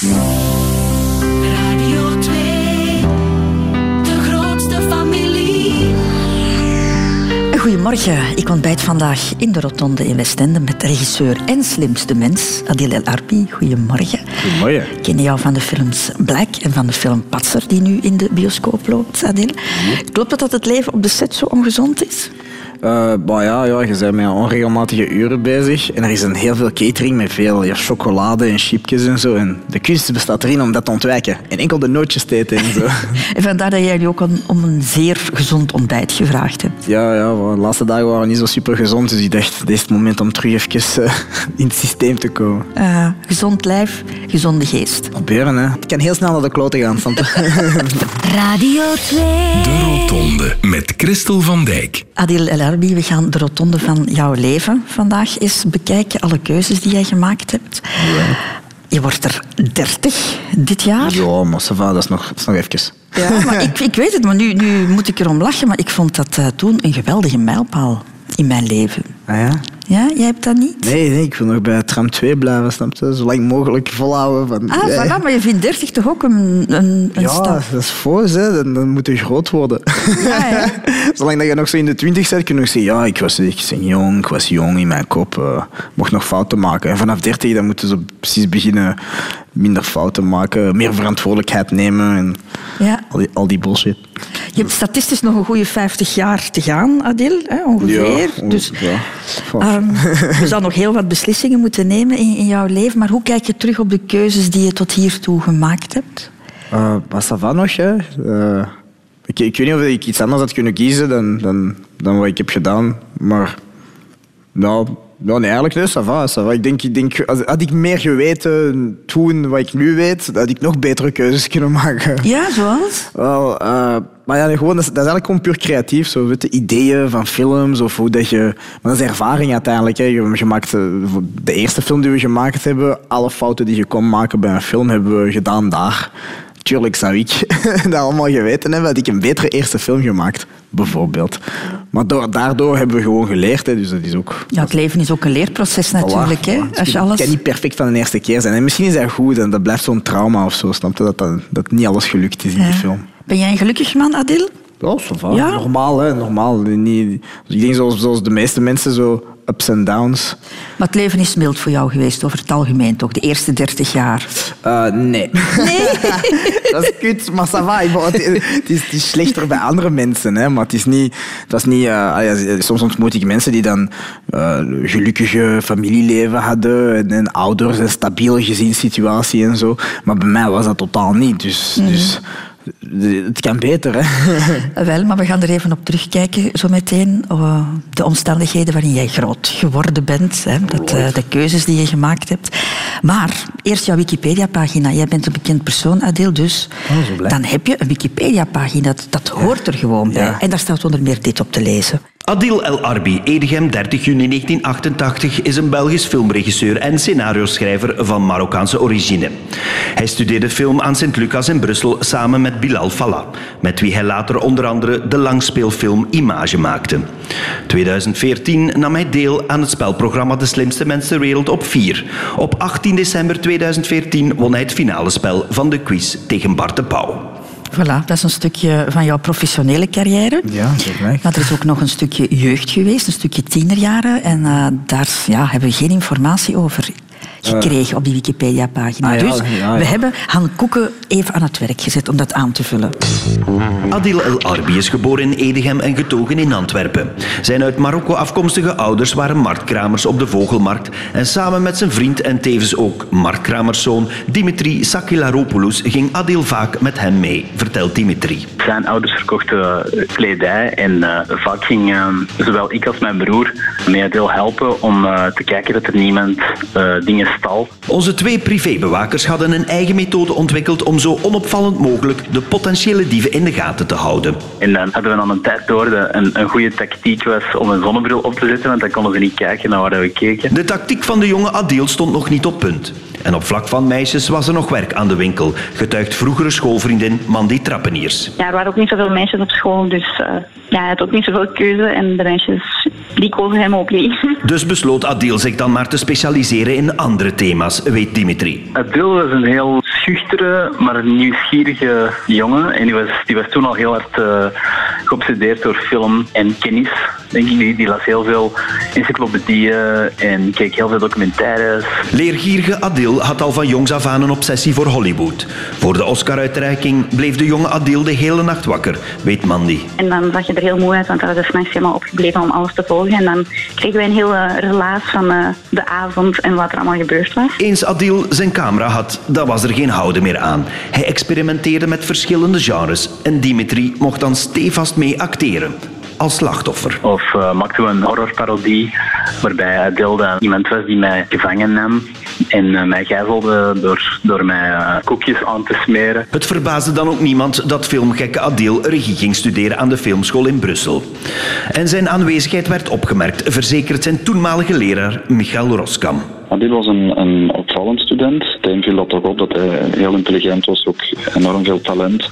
Radio 2, de grootste familie. Goedemorgen, ik ontbijt vandaag in de Rotonde in Westende met regisseur en slimste mens, Adil El Arbi. Goedemorgen. Goedemorgen. Ik ken jou van de films Black en van de film Patser, die nu in de bioscoop loopt, Adil. Klopt het dat het leven op de set zo ongezond is? Uh, bah ja, ja, je bent met onregelmatige uren bezig. En er is een heel veel catering met veel ja, chocolade en chipjes en zo. En de kunst bestaat erin om dat te ontwijken. En enkel de nootjes te eten en zo. En vandaar dat jij nu ook een- om een zeer gezond ontbijt gevraagd hebt. ja, ja, de laatste dagen waren niet zo super gezond. Dus ik dacht, dit is het moment om terug even eh, in het systeem te komen. Eh, gezond lijf, gezonde geest. Proberen, hè. Het kan heel snel naar de kloten gaan. Radio 2. De Rotonde met Christel van Dijk. Adil El Arbi, we gaan de rotonde van jouw leven vandaag eens bekijken. Alle keuzes die jij gemaakt hebt. Je wordt er 30 dit jaar. ja, maar va, dat is nog, dat is nog even. Ja, maar ik, ik weet het, maar nu, nu moet ik erom lachen. Maar ik vond dat eh, toen een geweldige mijlpaal in mijn leven. Ah ja? Ja, jij hebt dat niet? Nee, nee, ik wil nog bij tram 2 blijven, snap je? Zo lang mogelijk volhouden. Van, Ah, ja, voilà, maar je vindt 30 toch ook een, een, een Ja, stap? dat is voor, hè. Dan, dan moet je groot worden. Ja, ja. Zolang dat je nog zo in de twintig bent, kun je nog zeggen, ja, ik was, ik ben jong, ik was jong in mijn kop, eh, mocht nog fouten maken. En vanaf dertig, dan moeten ze precies beginnen minder fouten maken, meer verantwoordelijkheid nemen en Ja. al die, al die bullshit. Je hebt statistisch nog een goede 50 jaar te gaan, Adil, hè, ongeveer. Ja, dus ja. Ehm, je zal nog heel wat beslissingen moeten nemen in, in jouw leven. Maar hoe kijk je terug op de keuzes die je tot hiertoe gemaakt hebt? Eh, maar ça va nog. Eh, ik, ik weet niet of ik iets anders had kunnen kiezen dan, dan, dan wat ik heb gedaan, maar... Nou, nou nee, eigenlijk niet. Ça va, ça va. Ik denk, ik denk, had ik meer geweten toen wat ik nu weet, had ik nog betere keuzes kunnen maken. Ja, zoals? Wel, eh, maar ja, gewoon, dat, is, dat is eigenlijk gewoon puur creatief. Zo, weet je, ideeën van films of hoe dat je... Maar dat is ervaring uiteindelijk. Hè. Je, je maakt, eh, de eerste film die we gemaakt hebben, alle fouten die je kon maken bij een film, hebben we gedaan daar. Tuurlijk zou ik dat allemaal geweten hebben, had ik een betere eerste film gemaakt, bijvoorbeeld. Maar door, daardoor hebben we gewoon geleerd. Hè. Dus dat is ook... Ja, het leven is ook een leerproces natuurlijk. Voilà, Hè? voilà. Als je Het alles... kan niet perfect van de eerste keer zijn. En misschien is dat goed en dat blijft zo'n trauma of zo. Snap je? Dat, dat, dat niet alles gelukt is in die film. Ben jij een gelukkig man, Adil? Ja? Normaal, hè. Normaal. Niet, ik denk zoals, zoals de meeste mensen, zo ups en downs. Maar het leven is mild voor jou geweest, over het algemeen toch? De eerste 30 jaar. Eh, nee. Nee? dat is kut, maar ça va. Het, het is, het is slechter bij andere mensen, hè. Maar het is niet... Was niet eh, ja, soms ontmoet ik mensen die dan eh, een gelukkige familieleven hadden en, en ouders, een stabiele gezinssituatie en zo. Maar bij mij was dat totaal niet. Dus... dus het kan beter, hè. Wel, maar we gaan er even op terugkijken zo meteen. eh, de omstandigheden waarin jij groot geworden bent. Hè, dat, eh, de keuzes die je gemaakt hebt. Maar eerst jouw Wikipedia-pagina. Jij bent een bekend persoon, Adil, dus Oh, dan heb je een Wikipedia-pagina. Dat, dat hoort er gewoon bij. Ja. En daar staat onder meer dit op te lezen. Adil El Arbi, Edegem 30 juni 1988, is een Belgisch filmregisseur en scenario-schrijver van Marokkaanse origine. Hij studeerde film aan Sint-Lucas in Brussel samen met Bilal Fallah, met wie hij later onder andere de langspeelfilm Image maakte. 2014 nam hij deel aan het spelprogramma De Slimste Mens ter Wereld op 4. Op 18 december 2014 won hij het finale spel van de quiz tegen Bart de Pauw. Voilà, dat is een stukje van jouw professionele carrière. Ja, maar. Maar er is ook nog een stukje jeugd geweest, een stukje tienerjaren. En eh, daar ja, hebben we geen informatie over gekregen op die Wikipedia-pagina. ah ja, dus ja, ja. we hebben Han Koeken even aan het werk gezet om dat aan te vullen. Adil El Arbi is geboren in Edegem en getogen in Antwerpen. Zijn uit Marokko afkomstige ouders waren marktkramers op de Vogelmarkt en samen met zijn vriend en tevens ook marktkramerszoon Dimitri Sakilaropoulos ging Adil vaak met hem mee, vertelt Dimitri. Zijn ouders verkochten eh, kledij en eh, vaak ging eh, zowel ik als mijn broer mee deel helpen om eh, te kijken dat er niemand eh, stal. Onze twee privébewakers hadden een eigen methode ontwikkeld om zo onopvallend mogelijk de potentiële dieven in de gaten te houden. En dan hadden we dan een tijd door dat een, een goede tactiek was om een zonnebril op te zetten, want dan konden ze niet kijken naar waar we keken. De tactiek van de jonge Adil stond nog niet op punt. En op vlak van meisjes was er nog werk aan de winkel, getuigt vroegere schoolvriendin Mandy Trappeniers. Ja, er waren ook niet zoveel meisjes op school, dus eh, ja, hij had ook niet zoveel keuze. En de meisjes, die kozen hem ook niet. Dus besloot Adil zich dan maar te specialiseren in andere thema's, weet Dimitri. Adil was een heel schuchtere, maar nieuwsgierige jongen. En die was, die was toen al heel hard uh, geobsedeerd door film en kennis. Denk ik. Die, die las heel veel encyclopedieën en keek heel veel documentaires. Leergierige Adil had al van jongs af aan een obsessie voor Hollywood. Voor de Oscar-uitreiking bleef de jonge Adil de hele nacht wakker, weet Mandy. En dan zag je er heel moe uit, want we hadden s'nachts helemaal opgebleven om alles te volgen. En dan kregen wij een hele relaas van uh, de avond en wat er allemaal gebeurd was. Eens Adil zijn camera had, dan was er geen houden meer aan. Hij experimenteerde met verschillende genres en Dimitri mocht dan stevast mee acteren als slachtoffer. Of uh, maakten we een horrorparodie waarbij Adil dan iemand was die mij gevangen nam en uh, mij gijzelde door, door mij uh, koekjes aan te smeren. Het verbaasde dan ook niemand dat filmgekke Adil regie ging studeren aan de filmschool in Brussel. En zijn aanwezigheid werd opgemerkt, verzekert zijn toenmalige leraar Michael Roskam. Adil was een, een opvallend student. Tim viel dat toch op dat hij heel intelligent was, ook enorm veel talent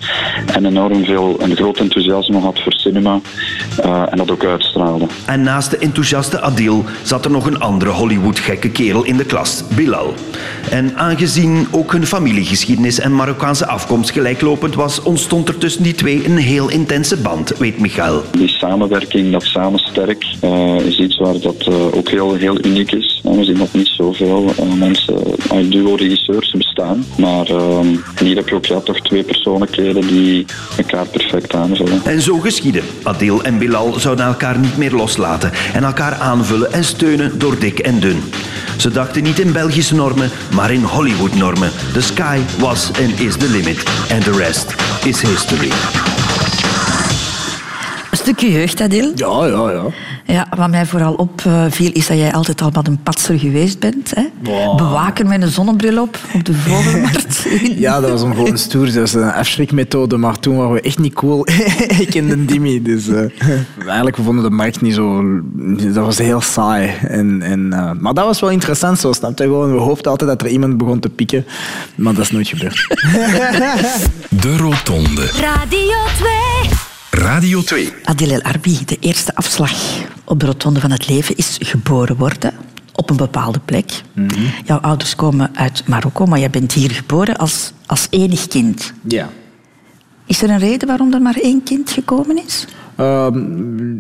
en enorm veel, een groot enthousiasme had voor cinema uh, en dat ook uitstraalde. En naast de enthousiaste Adil zat er nog een andere Hollywood-gekke kerel in de klas, Bilal. En aangezien ook hun familiegeschiedenis en Marokkaanse afkomst gelijklopend was, ontstond er tussen die twee een heel intense band, weet Michael. Die samenwerking, dat samen sterk, uh, is iets waar dat uh, ook heel, heel uniek is. We zien dat niet zoveel mensen, duo-regisseurs bestaan. Maar hier heb je ook ja, toch twee persoonlijkheden die elkaar perfect aanvullen. En zo geschiedde. Adil en Bilal zouden elkaar niet meer loslaten en elkaar aanvullen en steunen door dik en dun. Ze dachten niet in Belgische normen, maar in Hollywood-normen. The sky was and is the limit. And the rest is history. Een stukje jeugd, Adil. Ja, ja, ja. Ja, wat mij vooral opviel is dat jij altijd al wat een patser geweest bent. Hè? Wow. Bewaker met een zonnebril op op de vogelmarkt. ja, dat was een gewoon stoer. Dat was een afschrikmethode, maar toen waren we echt niet cool. ik kende Dimi, dus uh, eigenlijk we vonden de markt niet zo... Dat was heel saai. En, en, uh, maar dat was wel interessant, zo snap je? Gewoon, we hoopten altijd dat er iemand begon te pikken, maar dat is nooit gebeurd. de Rotonde. Radio 2. Radio 2. Adil El Arbi, de eerste afslag op de rotonde van het leven, is geboren worden op een bepaalde plek. Mm -hmm. Jouw ouders komen uit Marokko, maar jij bent hier geboren als, als enig kind. Ja. Is er een reden waarom er maar één kind gekomen is? Uh,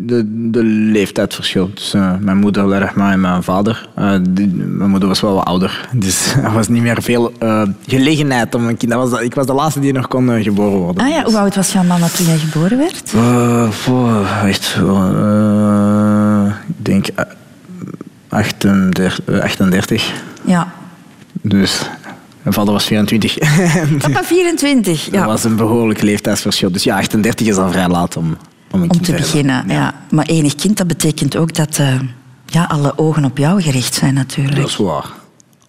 de, de leeftijdsverschil tussen uh, mijn moeder, Lerachma, en mijn vader. Uh, die, mijn moeder was wel wat ouder, dus er was niet meer veel uh, gelegenheid om een kind. Dat was, ik was de laatste die nog kon geboren worden. Ah ja, hoe oud was jouw mama toen jij geboren werd? Echt, ik denk 38. 38. Ja. Dus mijn vader was 24. Papa 24, ja. Dat was een behoorlijk leeftijdsverschil. Dus ja, 38 is al vrij laat om, om te beginnen, ja. ja. Maar enig kind, dat betekent ook dat uh, ja, alle ogen op jou gericht zijn natuurlijk. Dat is waar.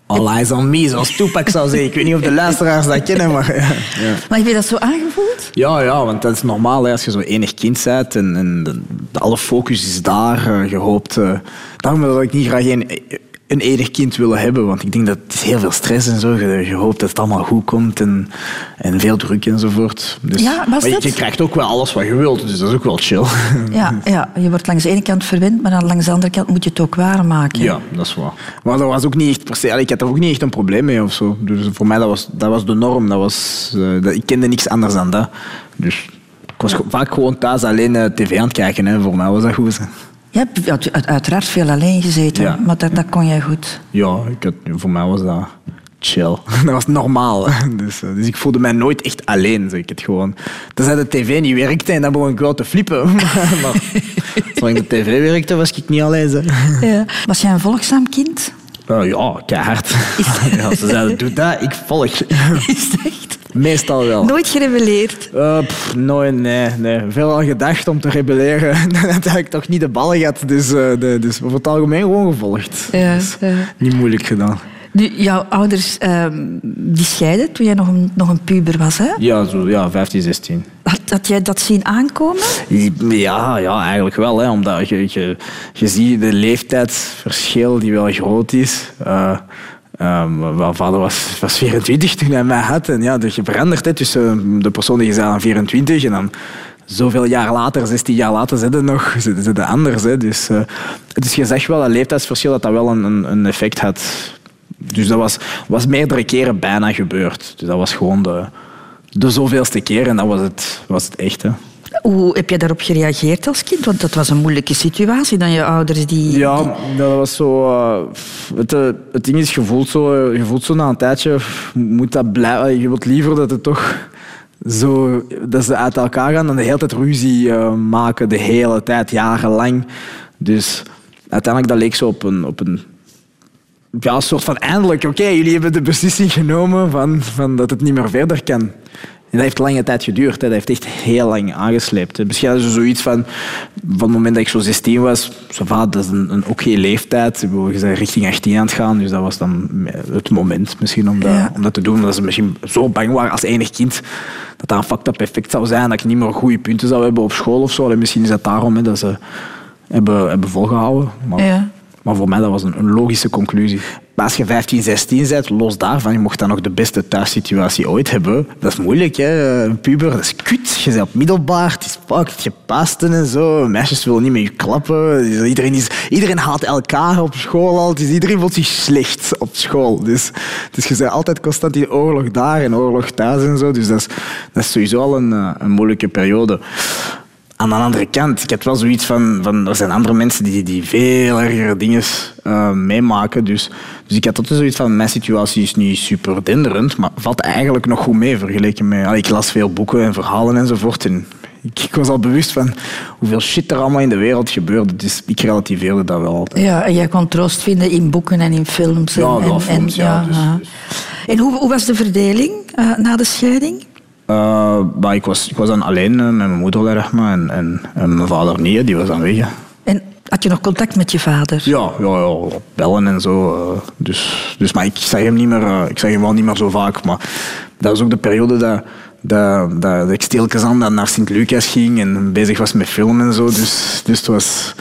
All eyes on me, zoals Tupac zou zeggen. Ik weet niet of de luisteraars dat kennen, maar... Ja. ja. Maar heb je dat zo aangevoeld? Ja, ja, want dat is normaal hè, als je zo enig kind bent en, en de, alle focus is daar. Uh, je hoopt... Uh, daarom wil ik niet graag een, een enig kind willen hebben, want ik denk dat het is heel veel stress en zo. Je, je hoopt dat het allemaal goed komt en, en veel druk enzovoort. Dus, ja, maar je, je, krijgt ook wel alles wat je wilt, dus dat is ook wel chill. Ja, ja, je wordt langs de ene kant verwend, maar langs de andere kant moet je het ook waarmaken. Ja, dat is waar. Maar dat was ook niet echt per se, ik had er ook niet echt een probleem mee of zo. Dus voor mij dat was dat was de norm. Dat was, uh, dat, ik kende niks anders dan dat. Dus ik was vaak gewoon thuis alleen uh, tv aan het kijken. Hè. Voor mij was dat goed. Je hebt uiteraard veel alleen gezeten, ja. maar dat, dat kon jij goed. Ja, ik had, voor mij was dat chill. Dat was normaal. Dus, dus ik voelde mij nooit echt alleen. Zeg ik het gewoon. Tenzij de tv niet werkte en dan begon ik wel te flippen. maar zolang de tv werkte, was ik niet alleen. Zeg. Ja. Was jij een volgzaam kind? Uh, ja, keihard. Ja, ze zeiden, doe dat, ik volg. Is het echt? Meestal wel. Nooit gerebelleerd? Uh, pff, nooit, nee, nee. Veel al gedacht om te rebelleren. dat heb ik toch niet de bal gehad. Dus, uh, de, dus over het algemeen gewoon gevolgd. Ja, dus ja. Niet moeilijk gedaan. Nu, jouw ouders uh, die scheiden toen jij nog een, nog een puber was, hè? Ja, zo, ja 15, 16. Had, had jij dat zien aankomen? Ja, ja eigenlijk wel. Hè, omdat je, je, je ziet de leeftijdsverschil die wel groot is. Uh, Mijn vader was, was 24 toen hij mij had. En ja, dus je verandert tussen de persoon die je aan 24 en dan zoveel jaar later, 16 jaar later, zitten nog zitten anders. Hè. Dus, uh, dus je wel, dat leeftijdsverschil, dat dat wel een, een effect had Dus dat was, was meerdere keren bijna gebeurd. Dus dat was gewoon de, de zoveelste keer en dat was het, was het echte. Hoe heb je daarop gereageerd als kind? Want dat was een moeilijke situatie dan je ouders die... Ja, dat was zo. eh, het, eh, het ding is, je voelt, zo, je zo na een tijdje, moet dat blijven. Je wilt liever dat het toch zo, dat ze uit elkaar gaan dan de hele tijd ruzie eh, maken, de hele tijd, jarenlang. Dus uiteindelijk dat leek zo op een, op een ja, soort van eindelijk, oké, jullie hebben de beslissing genomen van, van dat het niet meer verder kan. En dat heeft lange tijd geduurd. Hè. Dat heeft echt heel lang aangesleept. hè. Misschien hadden ze zoiets van... Van het moment dat ik zo 16 was... Zo van, dat is een, een oké leeftijd. Ik bedoel, Je bent richting 18 aan het gaan. Dus dat was dan het moment misschien om dat, Ja. om dat te doen. Dat ze misschien zo bang waren als enig kind... Dat dat een fucked up effect zou zijn. Dat ik niet meer goede punten zou hebben op school of zo. En misschien is dat daarom hè, dat ze hebben, hebben volgehouden. Maar, Ja. maar voor mij dat was een, een logische conclusie. Maar als je 15, 16 bent, los daarvan, je mocht dan nog de beste thuissituatie ooit hebben. Dat is moeilijk, hè. Een puber, dat is kut. Je bent op middelbaar, het is fucked, je pasten en zo. Meisjes willen niet met je klappen. Dus Iedereen, is, iedereen haat elkaar op school al. Dus iedereen voelt zich slecht op school. Dus, dus je bent altijd constant in oorlog daar en oorlog thuis en zo. Dus dat is, dat is sowieso al een, eh, een moeilijke periode. Aan de andere kant, ik heb wel zoiets van, van er zijn andere mensen die, die veel ergere dingen eh, meemaken. Dus, dus ik had altijd zoiets van, mijn situatie is niet super denderend, maar valt eigenlijk nog goed mee vergeleken met... Allee, ik las veel boeken en verhalen enzovoort. En ik, ik was al bewust van hoeveel shit er allemaal in de wereld gebeurde. Dus ik relativeerde dat wel altijd. Ja, en jij kon troost vinden in boeken en in films. En, Ja, en, films, en, ja, dus- ja. En hoe, hoe was de verdeling eh, na de scheiding? Eh, maar ik, was, ik was dan alleen met mijn moeder, Rechma, en, en, en mijn vader niet, die was dan weg. hè. En had je nog contact met je vader? Ja, ja, ja op bellen en zo. eh, dus, dus, maar ik zag hem niet meer, eh, ik zag hem wel niet meer zo vaak. Maar dat was ook de periode dat, dat, dat ik stilletjes aan naar Sint-Lucas ging en bezig was met film en zo. Dus, dus het was,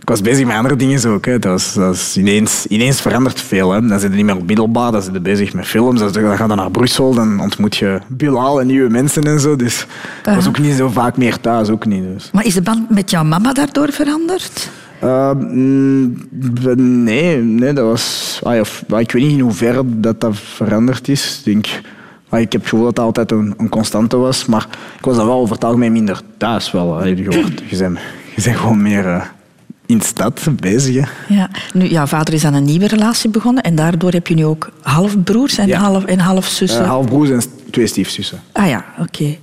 ik was bezig met andere dingen ook. Hè. Dat was, dat was ineens, ineens verandert veel. Hè. Dan zit je niet meer op middelbaar, dan zit je bezig met films. Dan dan ga je naar Brussel, dan ontmoet je Bilal en nieuwe mensen en zo. Dus ik was ook niet zo vaak meer thuis, ook niet. Dus. Maar is de band met jouw mama daardoor veranderd? Uh, mm, nee, nee, dat was... ah ja, f- ah, ik weet niet in hoeverre dat, dat veranderd is. Ik, denk, ah, ik heb het gevoel dat dat altijd een, een constante was. Maar ik was dan wel over het algemeen minder thuis. Wel, je, je, bent, je bent gewoon meer eh, in stad bezig. Hè. Ja. Nu, jouw vader is aan een nieuwe relatie begonnen en daardoor heb je nu ook halfbroers en, Ja. half, en halfzussen. Eh, halfbroers en twee stiefzussen. Ah ja, oké.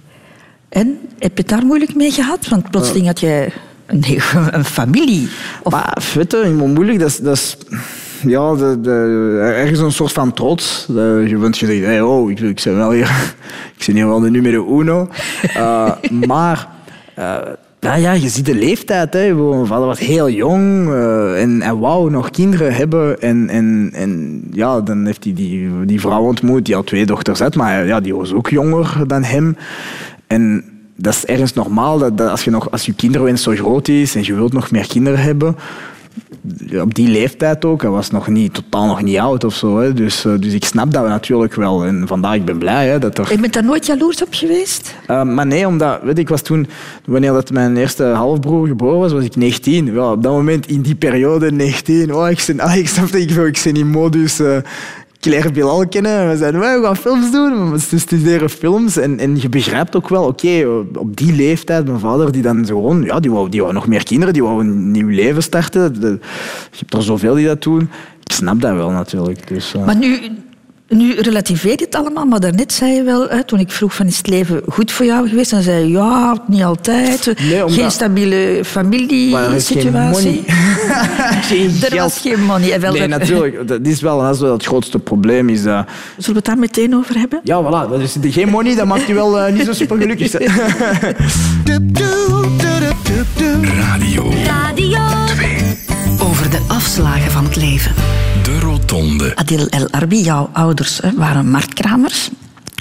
En heb je het daar moeilijk mee gehad? Want plotseling had je een, een familie. Of, Maar weet je, mo- moeilijk, dat is... Dat is ja, de, de, ergens een soort van trots. De, je bent gezegd, hey, oh, ik, ik ben wel hier, ik ben hier wel de numero uno. Eh, maar eh, ja, ja, je ziet de leeftijd. Hè. Mijn vader was heel jong eh, en hij wou nog kinderen hebben. En, en, en ja, dan heeft hij die, die vrouw ontmoet, die al twee dochters had, maar ja, die was ook jonger dan hem. En dat is ergens normaal dat, dat als, je nog, als je kinderwens zo groot is en je wilt nog meer kinderen hebben, op die leeftijd ook, hij was nog niet, totaal nog niet oud of zo. Hè. Dus, eh, dus ik snap dat natuurlijk wel. En vandaar ik ben blij hè, dat er... je bent daar nooit jaloers op geweest? Uh, maar nee, omdat weet ik was toen, wanneer dat mijn eerste halfbroer geboren was, was ik 19. Ja, op dat moment, in die periode, 19. Oh, ik ben, ah, ik snap dat ik, ik ben in modus uh, Claire Bilal kennen. We zeiden, we gaan films doen, we studeren films. En, en je begrijpt ook wel, oké, op die leeftijd, mijn vader, die dan gewoon, ja, die wou, die wou nog meer kinderen, die wou een nieuw leven starten. Je hebt er zoveel die dat doen. Ik snap dat wel natuurlijk. Dus, uh. Maar nu, nu relativeer je het allemaal, maar daarnet zei je wel, hè, toen ik vroeg van is het leven goed voor jou geweest, dan zei je ja, niet altijd. Nee, omdat- Geen stabiele Maar er is geen familiesituatie. Geen Er geld. was geen money. En wel Nee, dat- natuurlijk. Dat is wel, dat is wel het grootste probleem. Is dat, Zullen we het daar meteen over hebben? ja, voilà. Dat is geen money, dat maakt je wel eh, niet zo super gelukkig. Radio Radio Over de afslagen van het leven. De Rotonde. Adil El Arbi, jouw ouders hè, waren marktkramers.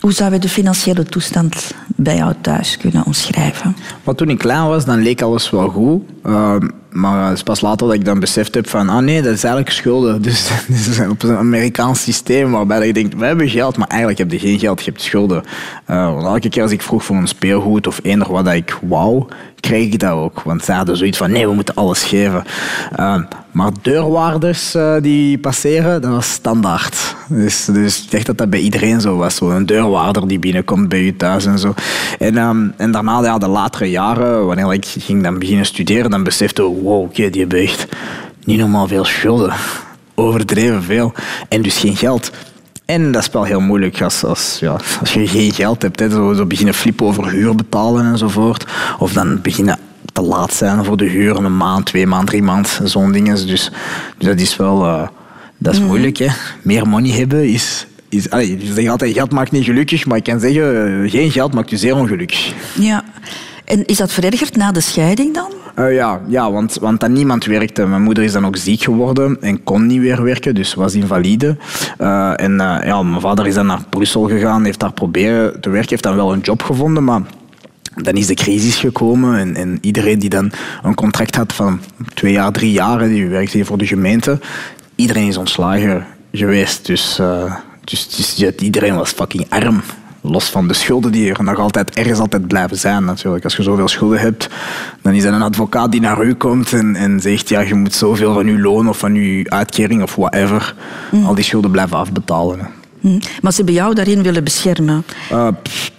Hoe zou je de financiële toestand bij jou thuis kunnen omschrijven? Maar toen ik klein was, dan leek alles wel goed. Ehm, maar het is pas later dat ik dan beseft heb van, ah nee, dat is eigenlijk schulden. Dus dit is op een Amerikaans systeem waarbij je denkt, we hebben geld, maar eigenlijk heb je geen geld, je hebt schulden. Eh, want elke keer als ik vroeg voor een speelgoed of eender wat dat ik wou, kreeg ik dat ook. Want ze hadden zoiets van, nee, we moeten alles geven. Ehm, Maar deurwaarders eh, die passeren, dat was standaard. Dus, dus ik dacht dat dat bij iedereen zo was. Zo een deurwaarder die binnenkomt bij je thuis en zo. En, ehm, daarna, de latere jaren, wanneer ik ging dan beginnen studeren, dan besefte ik, wow, oké, die hebben echt niet normaal veel schulden. Overdreven veel. En dus geen geld. En dat is wel heel moeilijk als, als, ja, als je geen geld hebt. Zo, zo beginnen flippen over huur betalen enzovoort. Of dan beginnen te laat zijn voor de huur, een maand, twee maand, drie maand, zo'n dingen. Dus, dus dat is wel eh, dat is moeilijk. Hè. Meer money hebben is... is allee, je zegt altijd, geld maakt niet gelukkig, maar ik kan zeggen, eh, geen geld maakt je zeer ongelukkig. Ja. En is dat verergerd na de scheiding dan? Eh, ja, ja want, want dan niemand werkte. Mijn moeder is dan ook ziek geworden en kon niet weer werken, dus was invalide. En ja, mijn vader is dan naar Brussel gegaan, heeft daar proberen te werken, heeft dan wel een job gevonden, maar dan is de crisis gekomen en, en iedereen die dan een contract had van twee jaar, drie jaar, die werkte hier voor de gemeente, iedereen is ontslagen geweest. Dus, eh, dus, dus iedereen was fucking arm. Los van de schulden die er nog altijd ergens altijd blijven zijn natuurlijk. Als je zoveel schulden hebt, dan is er een advocaat die naar u komt en, en zegt ja, je moet zoveel van je loon of van je uitkering of whatever, al die schulden blijven afbetalen. Hm. Maar ze hebben jou daarin willen beschermen. Uh, pff,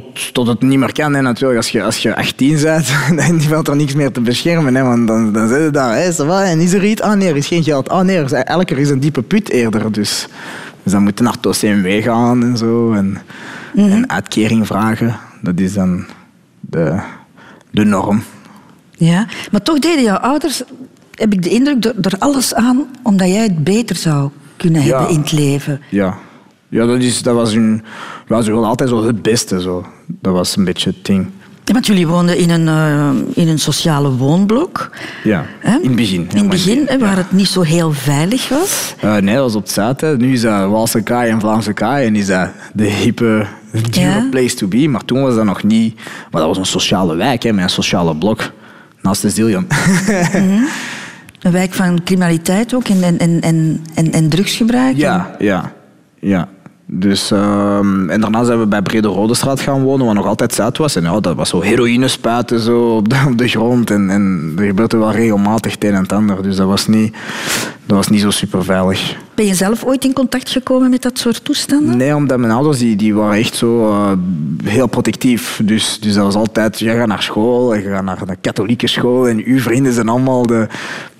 tot, tot het niet meer kan, hè, natuurlijk. Als je, als je 18 bent, dan valt er niks meer te beschermen. Hè, want dan, dan zit je daar, hé, va, en is er iets? Ah nee, er is geen geld. Ah nee, er is, elke keer is een diepe put eerder. Dus, dus dan moet je naar het OCMW gaan en zo. En, en uitkering vragen. Dat is dan de, de norm. Ja. Maar toch deden jouw ouders, heb ik de indruk, er, alles aan omdat jij het beter zou kunnen Ja. hebben in het leven. Ja, ja dat, is, dat was hun... Ze wilden altijd zo het beste. Zo. Dat was een beetje het ding. Ja, want jullie woonden in een, eh, in een sociale woonblok. Ja, in het begin. In het begin, waar het niet zo heel veilig was. Eh, nee, dat was op het. Nu is dat Waalse kaai en Vlaamse kaai. En is dat de hippe, dure Ja. place to be. Maar toen was dat nog niet... Maar dat was een sociale wijk, hè, met een sociale blok. Naast de Zillion. Een wijk van criminaliteit ook en, en, en, en, en, en drugsgebruik. ja, ja, ja. Dus, ehm, en daarna zijn we bij Brede Rode Straat gaan wonen, wat nog altijd zuid was. En ja, dat was zo heroïne spuiten zo op, de, op de grond. En, en er gebeurde wel regelmatig het een en ander. Dus dat was niet, dat was niet zo super veilig. Ben je zelf ooit in contact gekomen met dat soort toestanden? Nee, omdat mijn ouders die, die waren echt zo eh, heel protectief. Dus, dus dat was altijd, je gaat naar school, je gaat naar de katholieke school en uw vrienden zijn allemaal de,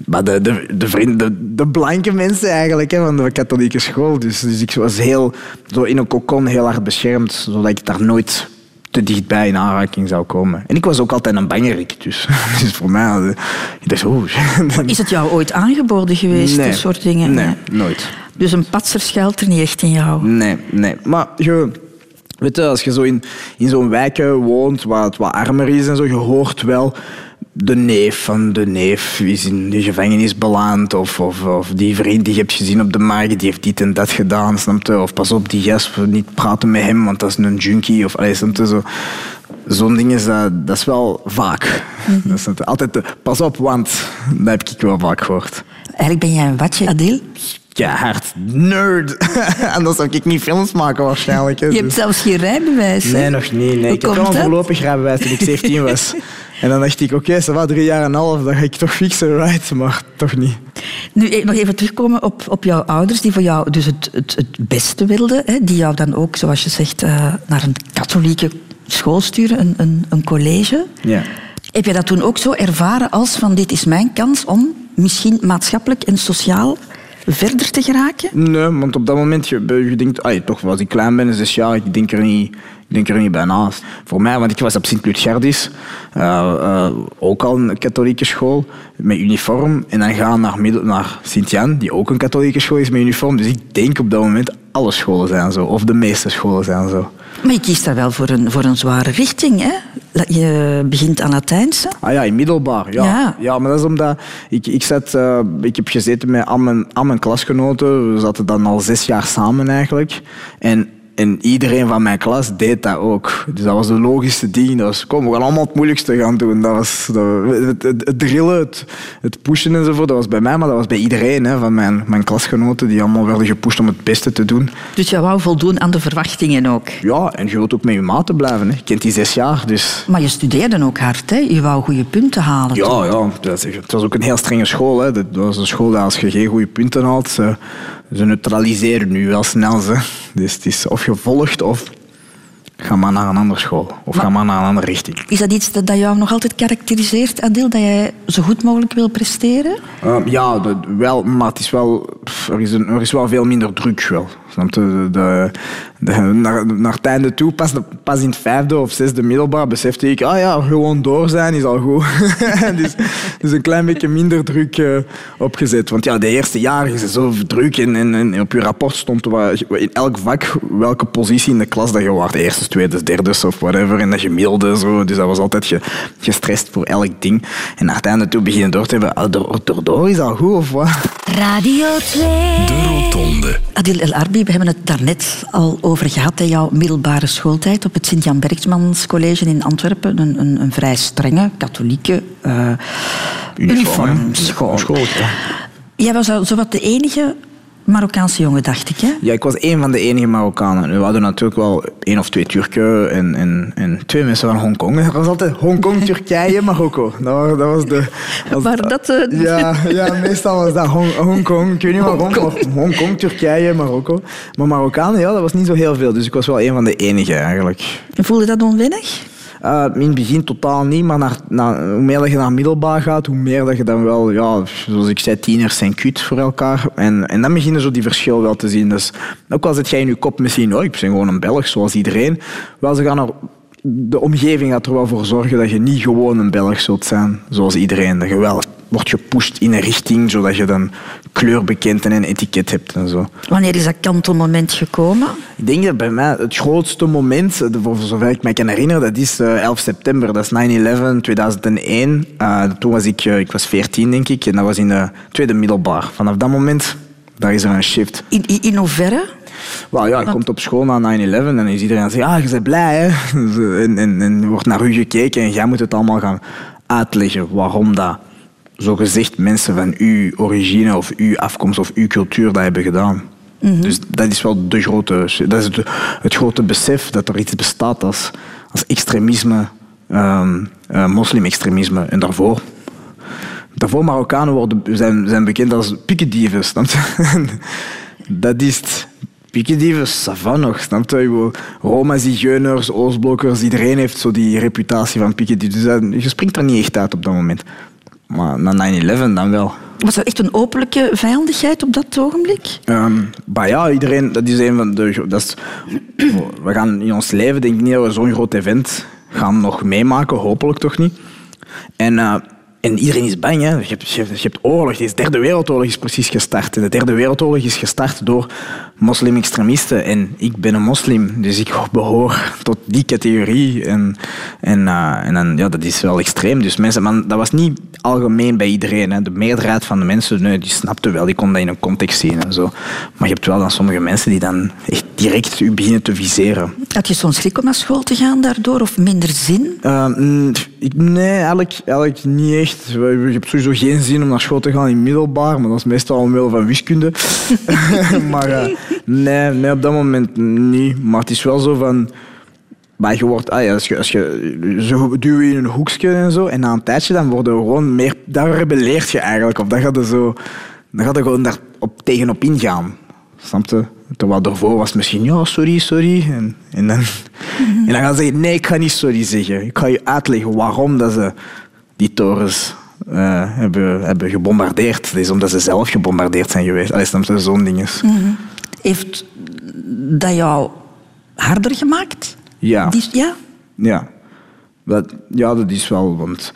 de, de, de, vrienden, de, de blanke mensen eigenlijk hè, van de katholieke school. Dus, dus ik was heel, zo in een kokon heel hard beschermd, zodat ik daar nooit te dichtbij in aanraking zou komen. En ik was ook altijd een bangerik, dus, dus voor mij, ik dacht, oeh. Is het jou ooit aangeboden geweest, Nee. dat soort dingen? Nee, nooit. Dus een patser schuilt er niet echt in jou? Nee, nee. Maar je, weet je, als je zo in, in zo'n wijken woont waar het wat armer is en zo, je hoort wel de neef van de neef is in de gevangenis beland. Of, of, of die vriend die je hebt gezien op de markt, die heeft dit en dat gedaan, snap je? Of pas op, die gast, niet praten met hem, want dat is een junkie. Of, allee, snap je, zo. Zo'n ding is, dat, dat is wel vaak. Dat is altijd, de, pas op, want dat heb ik wel vaak gehoord. Eigenlijk ben jij een watje, Adil. Ja, hard nerd. Anders zou ik niet films maken waarschijnlijk. hè. Je hebt Dus- zelfs geen rijbewijs. hè? Nee, nog niet. Nee. Ik heb wel een voorlopig rijbewijs toen ik 17 was. En dan dacht ik, oké, ça va, drie jaar en een half, dan ga ik toch fixen, right? Maar toch niet. Nu eh, nog even terugkomen op, op jouw ouders, die voor jou dus het, het, het beste wilden. Hè, die jou dan ook, zoals je zegt, eh, naar een katholieke school sturen, een, een, een college. Ja. Heb je dat toen ook zo ervaren als van dit is mijn kans om misschien maatschappelijk en sociaal verder te geraken? Nee, want op dat moment, je, je denkt, ai, toch als ik klein ben, zes jaar, ik denk er niet, ik denk er niet bij. Voor mij, want ik was op Sint-Lucerdis, eh, eh, ook al een katholieke school, met uniform. En dan gaan naar, middel- naar Sint-Jan, die ook een katholieke school is met uniform. Dus ik denk op dat moment, alle scholen zijn zo, of de meeste scholen zijn zo. Maar je kiest daar wel voor een, voor een zware richting. Hè? Je begint aan Latijnse. Ah ja, in middelbaar. Ja, Ja. ja. maar dat is omdat ik, ik, zat, eh, ik heb gezeten met al mijn, al mijn klasgenoten. We zaten dan al zes jaar samen eigenlijk. En en iedereen van mijn klas deed dat ook. Dus dat was de logische ding. Dat was, kom, we gaan allemaal het moeilijkste gaan doen. Dat was, dat, het, het, het drillen, het, het pushen enzovoort, dat was bij mij, maar dat was bij iedereen hè, van mijn, mijn klasgenoten, die allemaal werden gepusht om het beste te doen. Dus je wou voldoen aan de verwachtingen ook. Ja, en je wilt ook met je maten blijven. Hè. Je kent die zes jaar, dus... Maar je studeerde ook hard, hè? Je wou goede punten halen. Ja, ja dat is- het was ook een heel strenge school. Hè. Dat was een school dat als je geen goede punten haalt, ze, ze neutraliseren nu wel snel. Hè. Dus het is of je volgt of ga maar naar een andere school. Of ga maar naar een andere richting. Is dat iets dat dat jou nog altijd karakteriseert, Adil? Dat jij zo goed mogelijk wil presteren? Uh, ja, dat wel, maar het is wel, er, is een, er is wel veel minder druk. Wel. Snap je? De, de, de- naar, naar het einde toe, pas, pas in het vijfde of zesde middelbaar, besefte ik, ah ja, gewoon door zijn is al goed. dus, dus een klein beetje minder druk eh, opgezet. Want ja, de eerste jaren is het zo druk en, en, en op je rapport stond waar, in elk vak welke positie in de klas dat je was. De eerste, tweede, derde of whatever. En dat je middelde. Zo. Dus dat was altijd ge, gestrest voor elk ding. En naar het einde toe beginnen door te hebben, ah, door, door, door is al goed of wat? Radio 2. De Rotonde. Adil El Arbi, we hebben het daarnet al over gehad, hè, jouw middelbare schooltijd op het Sint-Jan Bergsmans College in Antwerpen. Een, een, een vrij strenge, katholieke eh uniformschool. School, ja. Jij was al zowat de enige Marokkaanse jongen, dacht ik, hè? Ja, ik was een van de enige Marokkanen. We hadden natuurlijk wel één of twee Turken en, en, en twee mensen van Hongkong. Er was altijd Hongkong, Turkije, Marokko. Dat was, dat was de... was- Maar dat... eh, Ja, ja, meestal was dat Hong- Hongkong. Ik weet niet waarom, maar Hongkong, Turkije, Marokko. Maar Marokkanen, ja, dat was niet zo heel veel. Dus ik was wel een van de enigen eigenlijk. Voelde dat onwennig? Uh, in het begin totaal niet, maar naar, naar, hoe meer dat je naar middelbaar gaat, hoe meer dat je dan wel, ja, zoals ik zei, tieners zijn kut voor elkaar. En, en dan beginnen zo die verschil wel te zien. Dus ook al zit jij in je kop misschien, oh, ik ben gewoon een Belg, zoals iedereen. Wel, ze gaan er, de omgeving gaat er wel voor zorgen dat je niet gewoon een Belg zult zijn, zoals iedereen. Dat je wordt gepusht in een richting, zodat je dan kleur bekent en een etiket hebt en zo. Wanneer is dat kantelmoment gekomen? Ik denk dat bij mij het grootste moment, eh, voor zover ik me kan herinneren, dat is eh, 11 september. Dat is 9-11, 2001. Eh, toen was ik, eh, ik was 14 denk ik, en dat was in de tweede middelbaar. Vanaf dat moment, daar is er een shift. In, in, in hoeverre? Wel ja, je komt op school na 9-11 en dan is iedereen zeggen, ah, je bent blij hè. En, en, en wordt naar u gekeken en jij moet het allemaal gaan uitleggen waarom dat zogezegd mensen van uw origine of uw afkomst of uw cultuur dat hebben gedaan. Dus dat is wel de grote, dat is het, het grote besef dat er iets bestaat als, als extremisme, eh, moslim-extremisme. En daarvoor, daarvoor Marokkanen worden, zijn, zijn bekend als pikkendieven. snap je? dat is het. Pikkendieven, ça va nog, snap je? Roma, zigeuners, Oostblokkers, iedereen heeft zo die reputatie van pikkendieven. Dus dat- je springt er niet echt uit op dat moment. Maar na 9-11 dan wel. Was er echt een openlijke vijandigheid op dat ogenblik? Ehm, maar ja, iedereen, dat is een van de. Dat is, we gaan in ons leven, denk ik niet dat we zo'n groot event gaan nog meemaken, hopelijk toch niet. En, eh, en iedereen is bang, hè. Je, hebt, je, hebt, je hebt oorlog. De derde wereldoorlog is precies gestart. En de derde wereldoorlog is gestart door moslim-extremisten. En ik ben een moslim, dus ik behoor tot die categorie. En, en, eh, en dan, ja, dat is wel extreem. Dus mensen, man, dat was niet algemeen bij iedereen. Hè. De meerderheid van de mensen, nee, die snapte wel, die kon dat in een context zien en zo. Maar je hebt wel dan sommige mensen die dan echt direct u beginnen te viseren. Had je zo'n schrik om naar school te gaan daardoor? Of minder zin? Uh, mm, ik, nee, eigenlijk, eigenlijk niet echt. Je hebt sowieso geen zin om naar school te gaan in middelbaar, maar dat is meestal omwille van wiskunde. maar eh, nee, nee, op dat moment niet. Maar het is wel zo van... Maar je wordt, ah ja, als je, als je zo duw je in een hoekje en zo, en na een tijdje dan worden we gewoon meer... Daar rebelleert je eigenlijk op. Dan gaat je zo... Dan gaat je gewoon daar op, tegenop ingaan. Snap je? Terwijl daarvoor was het misschien, ja, sorry, sorry. En, en, dan, en dan gaan ze zeggen, nee, ik ga niet sorry zeggen. Ik ga je uitleggen waarom dat ze die torens eh, hebben, hebben gebombardeerd. Dat is omdat ze zelf gebombardeerd zijn geweest. Allee, snap je? Zo'n ding is. Heeft dat jou harder gemaakt? Ja. Die- ja? Ja. Dat, ja, dat is wel, want...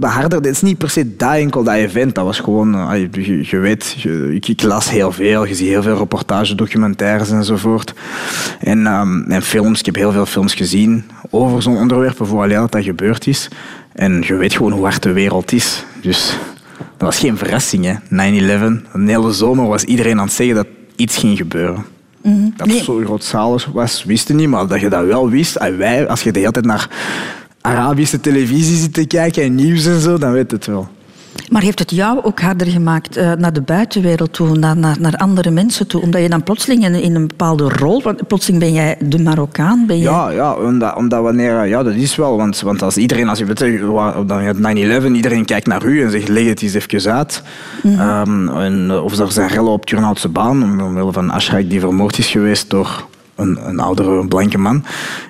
Harder, het is niet per se dat enkel, dat event. Dat was gewoon, eh, je, je weet, je- ik, ik las heel veel. Je ziet heel veel reportages, documentaires enzovoort. En, ehm, en films, ik heb heel veel films gezien over zo'n onderwerp, voor alleen dat dat gebeurd is. En je weet gewoon hoe hard de wereld is. Dus dat was geen verrassing, hè. 9-11, een hele zomer was iedereen aan het zeggen dat iets ging gebeuren. Dat het zo grootschalig was, wist je niet, maar dat je dat wel wist. En wij, als je de hele tijd naar Arabische televisie zit te kijken en nieuws en zo, dan weet het wel. Maar heeft het jou ook harder gemaakt eh, naar de buitenwereld toe, naar, naar, naar andere mensen toe? Omdat je dan plotseling in, in een bepaalde rol, want plotseling ben jij de Marokkaan, ben jij... Ja, ja omdat, omdat wanneer... Ja, dat is wel. Want, want als iedereen, als je weet, eh, dan het 9-11, iedereen kijkt naar u en zegt, leg het eens even uit. Ehm, en, eh, of er zijn rellen op Turnhoutse baan, omwille van Ashrak die vermoord is geweest door een, een oudere blanke man.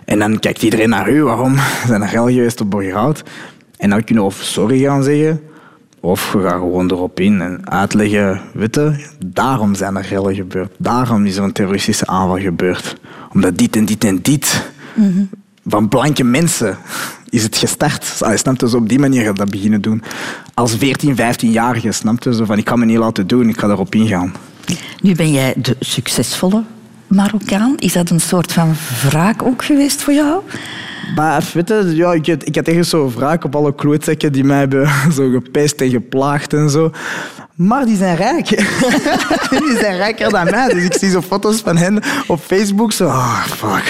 En dan kijkt iedereen naar u, waarom zijn er rellen geweest op Borgerhout? En dan kunnen we of sorry gaan zeggen, of we gaan gewoon erop in en uitleggen, weet je, daarom zijn er rellen gebeurd. Daarom is er een terroristische aanval gebeurd. Omdat dit en dit en dit van blanke mensen is het gestart. Snap je, zo op die manier gaat dat beginnen doen. Als 14, 15-jarige, snap je, zo van ik kan me niet laten doen, ik ga erop ingaan. Nu ben jij de succesvolle Marokkaan. Is dat een soort van wraak ook geweest voor jou? Maar ja, ik, had- ik had echt zo wraak op alle klootzakken die mij hebben zo gepest en geplaagd en zo. Maar die zijn rijk. die zijn rijker dan mij. Dus ik zie zo foto's van hen op Facebook. Zo, ah, fuck.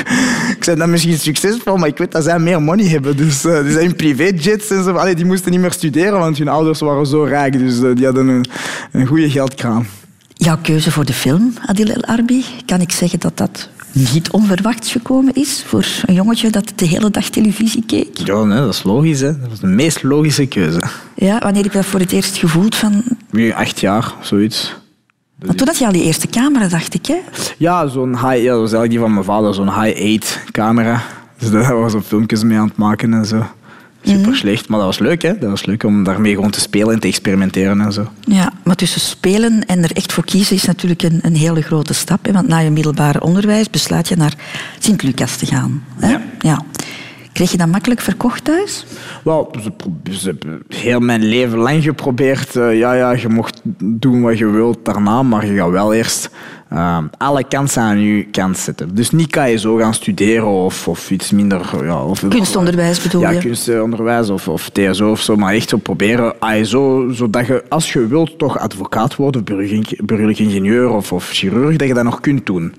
Ik ben dan misschien succesvol, maar ik weet dat zij meer money hebben. Dus eh, die zijn privéjets en zo. Allee, die moesten niet meer studeren, want hun ouders waren zo rijk. Dus eh, die hadden een, een goede geldkraan. Jouw keuze voor de film, Adil El Arbi, kan ik zeggen dat dat niet onverwachts gekomen is voor een jongetje dat de hele dag televisie keek? Ja, nee, dat is logisch. Hè. Dat was de meest logische keuze. Ja, wanneer heb je dat voor het eerst gevoeld? Van... Nu acht jaar, zoiets. Want toen had je al die eerste camera, dacht ik, hè? Ja, zo'n high, ja, dat was eigenlijk die van mijn vader, zo'n high-8 camera. Dus daar was op filmpjes mee aan het maken en zo. Super slecht, maar dat was leuk, hè? Dat was leuk om daarmee gewoon te spelen en te experimenteren en zo. Ja, maar tussen spelen en er echt voor kiezen is natuurlijk een, een hele grote stap. Hè? Want na je middelbare onderwijs besluit je naar Sint-Lucas te gaan. Hè? Ja. ja. Kreeg je dat makkelijk verkocht thuis? Wel, ze hebben heel mijn leven lang geprobeerd. eh, ja, ja, je mocht doen wat je wilt daarna, maar je gaat wel eerst eh, alle kansen aan je kant zetten. Dus niet kan je zo gaan studeren of, of iets minder... Ja, of, Kunstonderwijs bedoel ja, je? kunstonderwijs of, of TSO of zo, maar echt zo proberen, zo, zodat je, als je wilt, toch advocaat worden, burgerlijk ingenieur of, of chirurg, dat je dat nog kunt doen.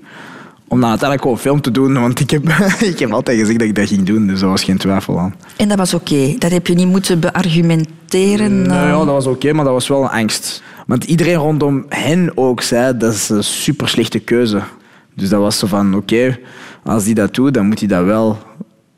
Om dan uiteindelijk gewoon film te doen, want ik heb, ik heb altijd gezegd dat ik dat ging doen, dus daar was geen twijfel aan. En dat was oké. Dat heb je niet moeten beargumenteren. Nou eh. ja, dat was oké, maar dat was wel een angst. Want iedereen rondom hen ook zei, dat is een super slechte keuze. Dus dat was zo van, oké, als die dat doet, dan moet hij dat wel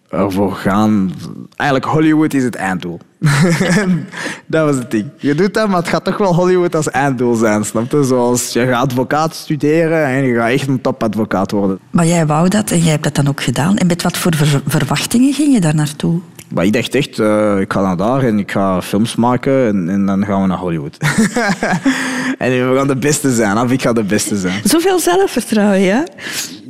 ervoor gaan. Eigenlijk, Hollywood is het einddoel. dat was het ding. Je doet dat, maar het gaat toch wel Hollywood als einddoel zijn, snap je? Zoals, je gaat advocaat studeren en je gaat echt een topadvocaat worden. Maar jij wou dat en jij hebt dat dan ook gedaan. En met wat voor ver- verwachtingen ging je daar naartoe? Maar ik dacht echt, eh, ik ga naar daar en ik ga films maken en, en dan gaan we naar Hollywood. en we gaan de beste zijn, of ik ga de beste zijn. Zoveel zelfvertrouwen, ja?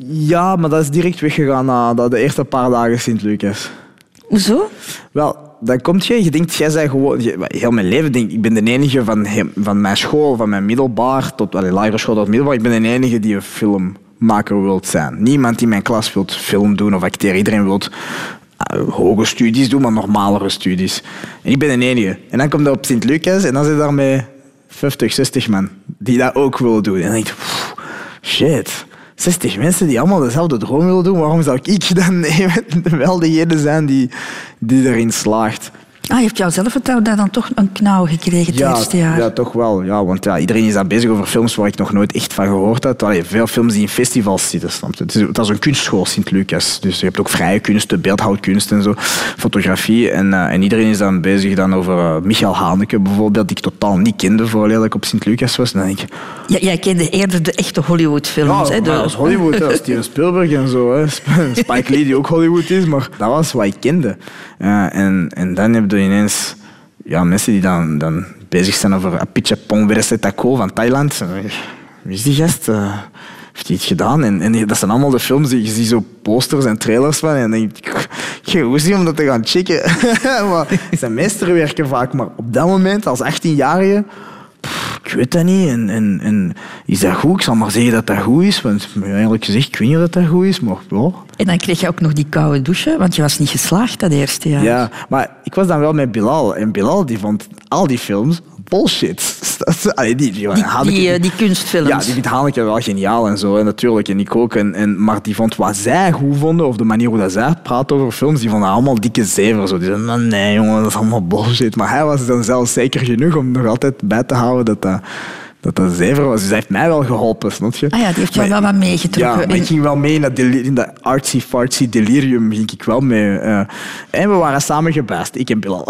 Ja, maar dat is direct weggegaan na de- de eerste paar dagen Sint-Lucas. Hoezo? Wel, dan komt je, je denkt, jij bent gewoon... je- heel mijn leven denk ik, ik ben de enige van, van mijn school, van mijn middelbaar tot allee, lagere school tot middelbaar, ik ben de enige die een filmmaker wilt zijn. Niemand in mijn klas wil film doen of acteren. Iedereen wil hoge studies doen, maar normalere studies. En ik ben de enige. En dan komt dat op Sint-Lucas en dan zit daar met 50, 60 man die dat ook willen doen. En dan denk ik, shit... 60 mensen die allemaal dezelfde droom willen doen, waarom zou ik dan wel degene zijn die, die erin slaagt? Ah, heeft jouw zelfvertrouwen daar dan toch een knauw gekregen het eerste jaar? ja, toch wel. Ja, want ja, iedereen is daar bezig over films waar ik nog nooit echt van gehoord had. Allee, veel films die in festivals zitten. Snap je? Het is, dat is een kunstschool, Sint-Lucas. Dus je hebt ook vrije kunsten, beeldhouwkunst en zo, fotografie. En, eh, en iedereen is dan bezig dan over eh, Michael Haneke bijvoorbeeld, die ik totaal niet kende voordat ik op Sint-Lucas was. En dan denk ik, Ja, jij kende eerder de echte Hollywood-films. hè? ja, De- dat is Hollywood, hè. Steven Spielberg en zo. Hè. Spike Lee, die ook Hollywood is, maar dat was wat ik kende. Ja, en, en dan heb je ineens ja, mensen die dan, dan bezig zijn over Apichatpong Veresetako van Thailand. Wie is die gast? Eh, heeft hij iets gedaan? En, en dat zijn allemaal de films, die, je ziet zo posters en trailers van. En dan denk ik, ik heb hoe om dat te gaan checken. maar het zijn meesterwerken vaak. Maar op dat moment, als 18-jarige, pff, ik weet dat niet. En, en, en is dat goed? Ik zal maar zeggen dat dat goed is. Want ja, eerlijk gezegd, ik weet niet of dat goed is. Maar ja, En dan kreeg je ook nog die koude douche, want je was niet geslaagd dat eerste jaar. ja, maar ik was dan wel met Bilal. En Bilal die vond al die films bullshit. Dat is- allee, die, die, Die, Haneke- die, eh, die kunstfilms. ja, die vindt Hanneke wel geniaal en zo, hè, natuurlijk. En ik ook. En, en, maar die vond wat zij goed vonden, of de manier hoe dat zij praat over films, die vonden allemaal dikke zever. Zo. Die zeiden, "Nou, nee jongen, dat is allemaal bullshit. Maar hij was dan zelfs zeker genoeg om nog altijd bij te houden dat dat, dat, dat zever was. Dus hij heeft mij wel geholpen, snap je? Ah ja, die heeft jou Maar- wel wat meegetrokken. Ja, maar ik ging wel mee in dat, in dat artsy-fartsy delirium. Ging ik wel mee. eh. en we waren samen gebast, ik en Bilal.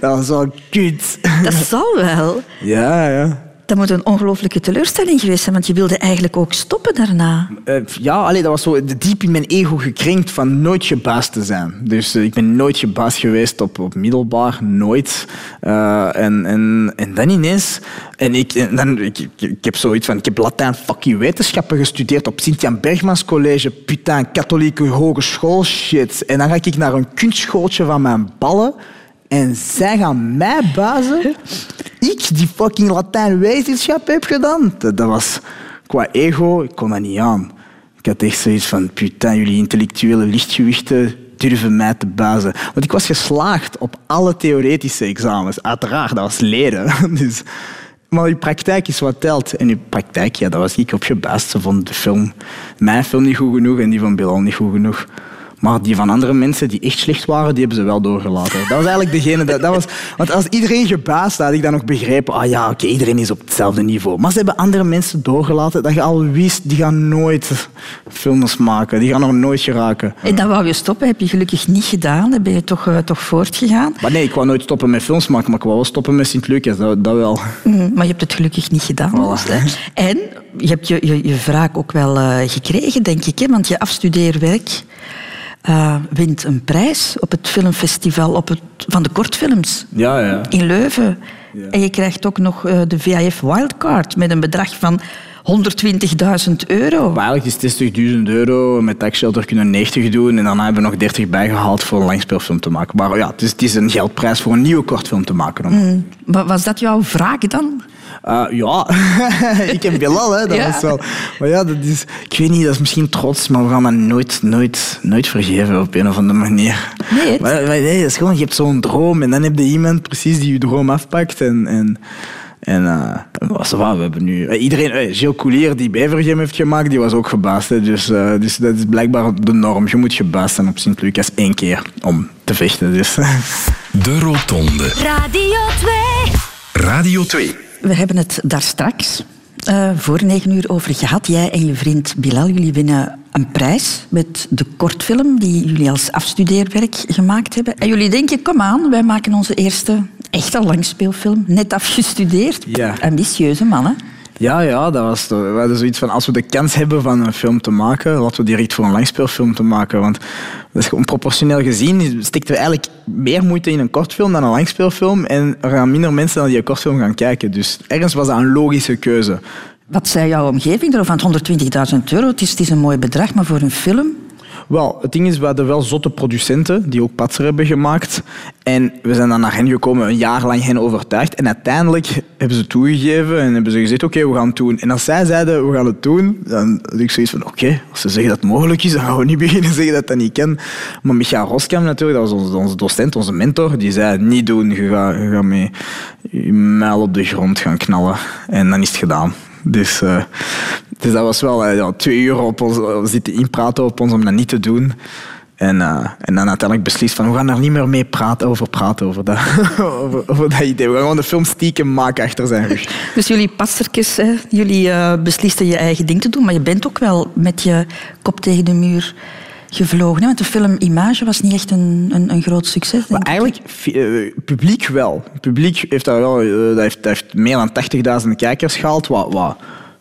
dat was wel kut. Dat zal wel. Ja, ja. Dat moet een ongelooflijke teleurstelling geweest zijn, want je wilde eigenlijk ook stoppen daarna. Eh, ja, allee, dat was zo diep in mijn ego gekrenkt van nooit gebaasd te zijn. Dus eh, ik ben nooit gebaasd geweest op, op middelbaar, nooit. Eh, en, en, en dan ineens... En ik, en dan, ik, ik, ik heb zoiets van... Ik heb Latijn fucking wetenschappen gestudeerd op Sint-Jan Bergmans College. Putain, katholieke hogeschool shit. En dan ga ik naar een kunstschooltje van mijn ballen... En zij gaan mij bazen. Ik, die fucking Latijn-wetenschap heb gedaan. Dat, dat was qua ego, ik kon dat niet aan. Ik had echt zoiets van, putain, jullie intellectuele lichtgewichten durven mij te bazen. Want ik was geslaagd op alle theoretische examens. Uiteraard, dat was leren. Dus, maar je praktijk is wat telt. En je praktijk, ja, dat was ik op gebaasd. Ze vonden de film, mijn film niet goed genoeg en die van Bilal niet goed genoeg. Maar die van andere mensen die echt slecht waren, die hebben ze wel doorgelaten. Dat was eigenlijk degene... Dat, dat was, want als iedereen gebaasd had, had ik dan nog begrepen... Ah ja, oké, iedereen is op hetzelfde niveau. Maar ze hebben andere mensen doorgelaten dat je al wist, die gaan nooit films maken. Die gaan er nooit geraken. En dan wou je stoppen, heb je gelukkig niet gedaan. Dan ben je toch, eh, toch voortgegaan. Maar nee, ik wou nooit stoppen met films maken, maar ik wou wel stoppen met Sint-Lucas. Dat, dat wel. Mm, Maar je hebt het gelukkig niet gedaan. Voilà. En je hebt je, je, je wraak ook wel eh, gekregen, denk ik. Hè? Want je afstudeerwerk eh, wint een prijs op het filmfestival op het, van de kortfilms Ja, ja. in Leuven. En je krijgt ook nog eh, de VIF Wildcard met een bedrag van 120.000 euro. Maar eigenlijk is het 60.000 euro. Met tax shelter kunnen we 90 doen. En daarna hebben we nog 30 bijgehaald voor een langspeelfilm te maken. Maar ja, het is, het is een geldprijs voor een nieuwe kortfilm te maken. dan. Mm. Wa- Was dat jouw wraak dan? Uh, ja, ik heb Bilal, hè. Dat Ja. was wel... Maar ja, dat is... Ik weet niet, dat is misschien trots, maar we gaan dat nooit, nooit, nooit vergeven op een of andere manier. Nee, Maar, maar nee, dat is gewoon, je hebt zo'n droom en dan heb je iemand precies die je droom afpakt en... en en eh, was we hebben nu... eh, Iedereen, eh, Gilles Coulier, die Bevergem heeft gemaakt, die was ook gebaasd. Hè. Dus, eh, dus dat is blijkbaar de norm. Je moet gebaasd zijn op Sint-Lucas één keer om te vechten. Dus. De Rotonde. Radio 2. Radio 2. We hebben het daar straks eh, voor negen uur over gehad. Jij en je vriend Bilal, jullie winnen een prijs met de kortfilm die jullie als afstudeerwerk gemaakt hebben. En jullie denken, kom aan, wij maken onze eerste echte langspeelfilm. Net afgestudeerd. Ja. Ambitieuze mannen. Ja, ja, dat was we hadden zoiets van als we de kans hebben van een film te maken, laten we direct voor een langspeelfilm te maken. Want dat proportioneel gezien steken we eigenlijk meer moeite in een kortfilm dan een langspeelfilm. En er gaan minder mensen naar die kortfilm gaan kijken. Dus ergens was dat een logische keuze. Wat zei jouw omgeving erover? Want 120.000 euro, is een mooi bedrag, maar voor een film... Wel, het ding is, we hadden wel zotte producenten die ook Patser hebben gemaakt. En we zijn dan naar hen gekomen, een jaar lang hen overtuigd. En uiteindelijk hebben ze toegegeven en hebben ze gezegd, oké, we gaan het doen. En als zij zeiden, we gaan het doen, dan had ik zoiets van, oké, als ze zeggen dat het mogelijk is, dan gaan we niet beginnen zeggen dat dat niet kan. Maar Michael Roskam natuurlijk, dat was onze, onze docent, onze mentor, die zei, niet doen, je gaat, je gaat mijl op de grond gaan knallen. En dan is het gedaan. Dus, eh, dus dat was wel eh, ja, twee uur op ons eh, zitten inpraten op ons om dat niet te doen. En, eh, en dan uiteindelijk beslist van, we gaan daar niet meer mee praten, over praten, over dat, over, over dat idee. We gaan gewoon de film stiekem maken achter zijn rug. Dus jullie passertjes, hè, jullie eh, beslisten je eigen ding te doen, maar je bent ook wel met je kop tegen de muur gevlogen. Hè? Want de film Image was niet echt een, een, een groot succes. Maar eigenlijk, publiek wel. Publiek heeft dat wel, dat heeft, dat heeft meer dan 80.000 kijkers gehaald, wat, wat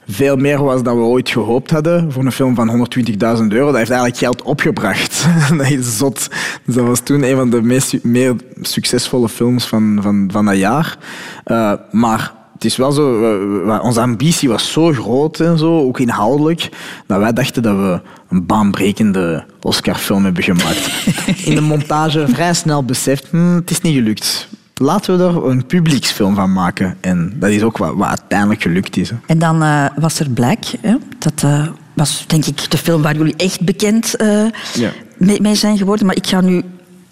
veel meer was dan we ooit gehoopt hadden voor een film van 120.000 euro. Dat heeft eigenlijk geld opgebracht. dat is zot. Dus dat was toen een van de meest meer succesvolle films van, van, van dat jaar. Eh, maar het is wel zo, onze ambitie was zo groot en zo, ook inhoudelijk, dat wij dachten dat we een baanbrekende Oscar-film hebben gemaakt. In de montage vrij snel beseft, hm, het is niet gelukt. Laten we er een publieksfilm van maken. En dat is ook wat, wat uiteindelijk gelukt is. hè. En dan eh, was er Black. Hè? Dat eh, was denk ik de film waar jullie echt bekend eh, Ja. mee, mee zijn geworden. Maar ik ga nu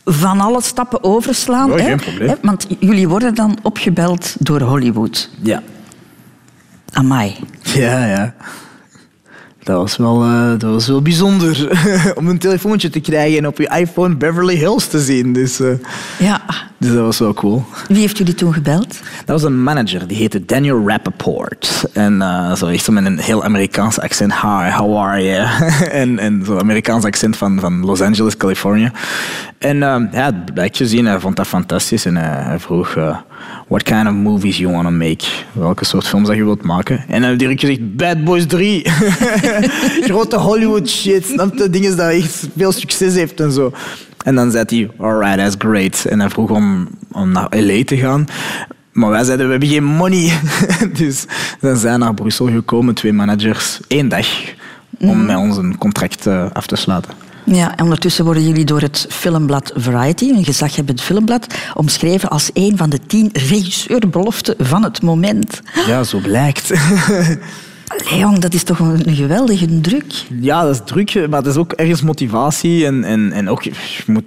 van alle stappen overslaan. Ja, hè? geen probleem. Hè, Want jullie worden dan opgebeld door Hollywood. Ja. Amai. Ja, ja. Dat was wel, eh, dat was wel bijzonder om een telefoontje te krijgen en op je iPhone Beverly Hills te zien. Dus, eh, Ja. dus dat was wel cool. Wie heeft jullie toen gebeld? Dat was een manager, die heette Daniel Rappaport. En eh, zo echt zo met een heel Amerikaans accent. Hi, how are you? en en zo'n Amerikaans accent van, van Los Angeles, Californië. En ja, het blijkt gezien, hij vond dat fantastisch. En hij vroeg, what kind of movies you want to make? Welke soort films dat je wilt maken? En hij heeft direct gezegd, Bad Boys 3. Grote Hollywood shit, snap je? Dingen dat echt veel succes heeft en zo. En dan zei hij, alright, that's great. En hij vroeg om, om naar L.A. te gaan. Maar wij zeiden, we hebben geen money. dus dan zijn naar Brussel gekomen, twee managers, één dag, om met ons een contract eh, af te sluiten. Ja, en ondertussen worden jullie door het filmblad Variety, een gezaghebbend filmblad, omschreven als een van de tien regisseurbeloften van het moment. Ja, zo blijkt. Jong, dat is toch een, geweldige druk. Ja, dat is druk, maar dat is ook ergens motivatie. En, en, en ook, moet,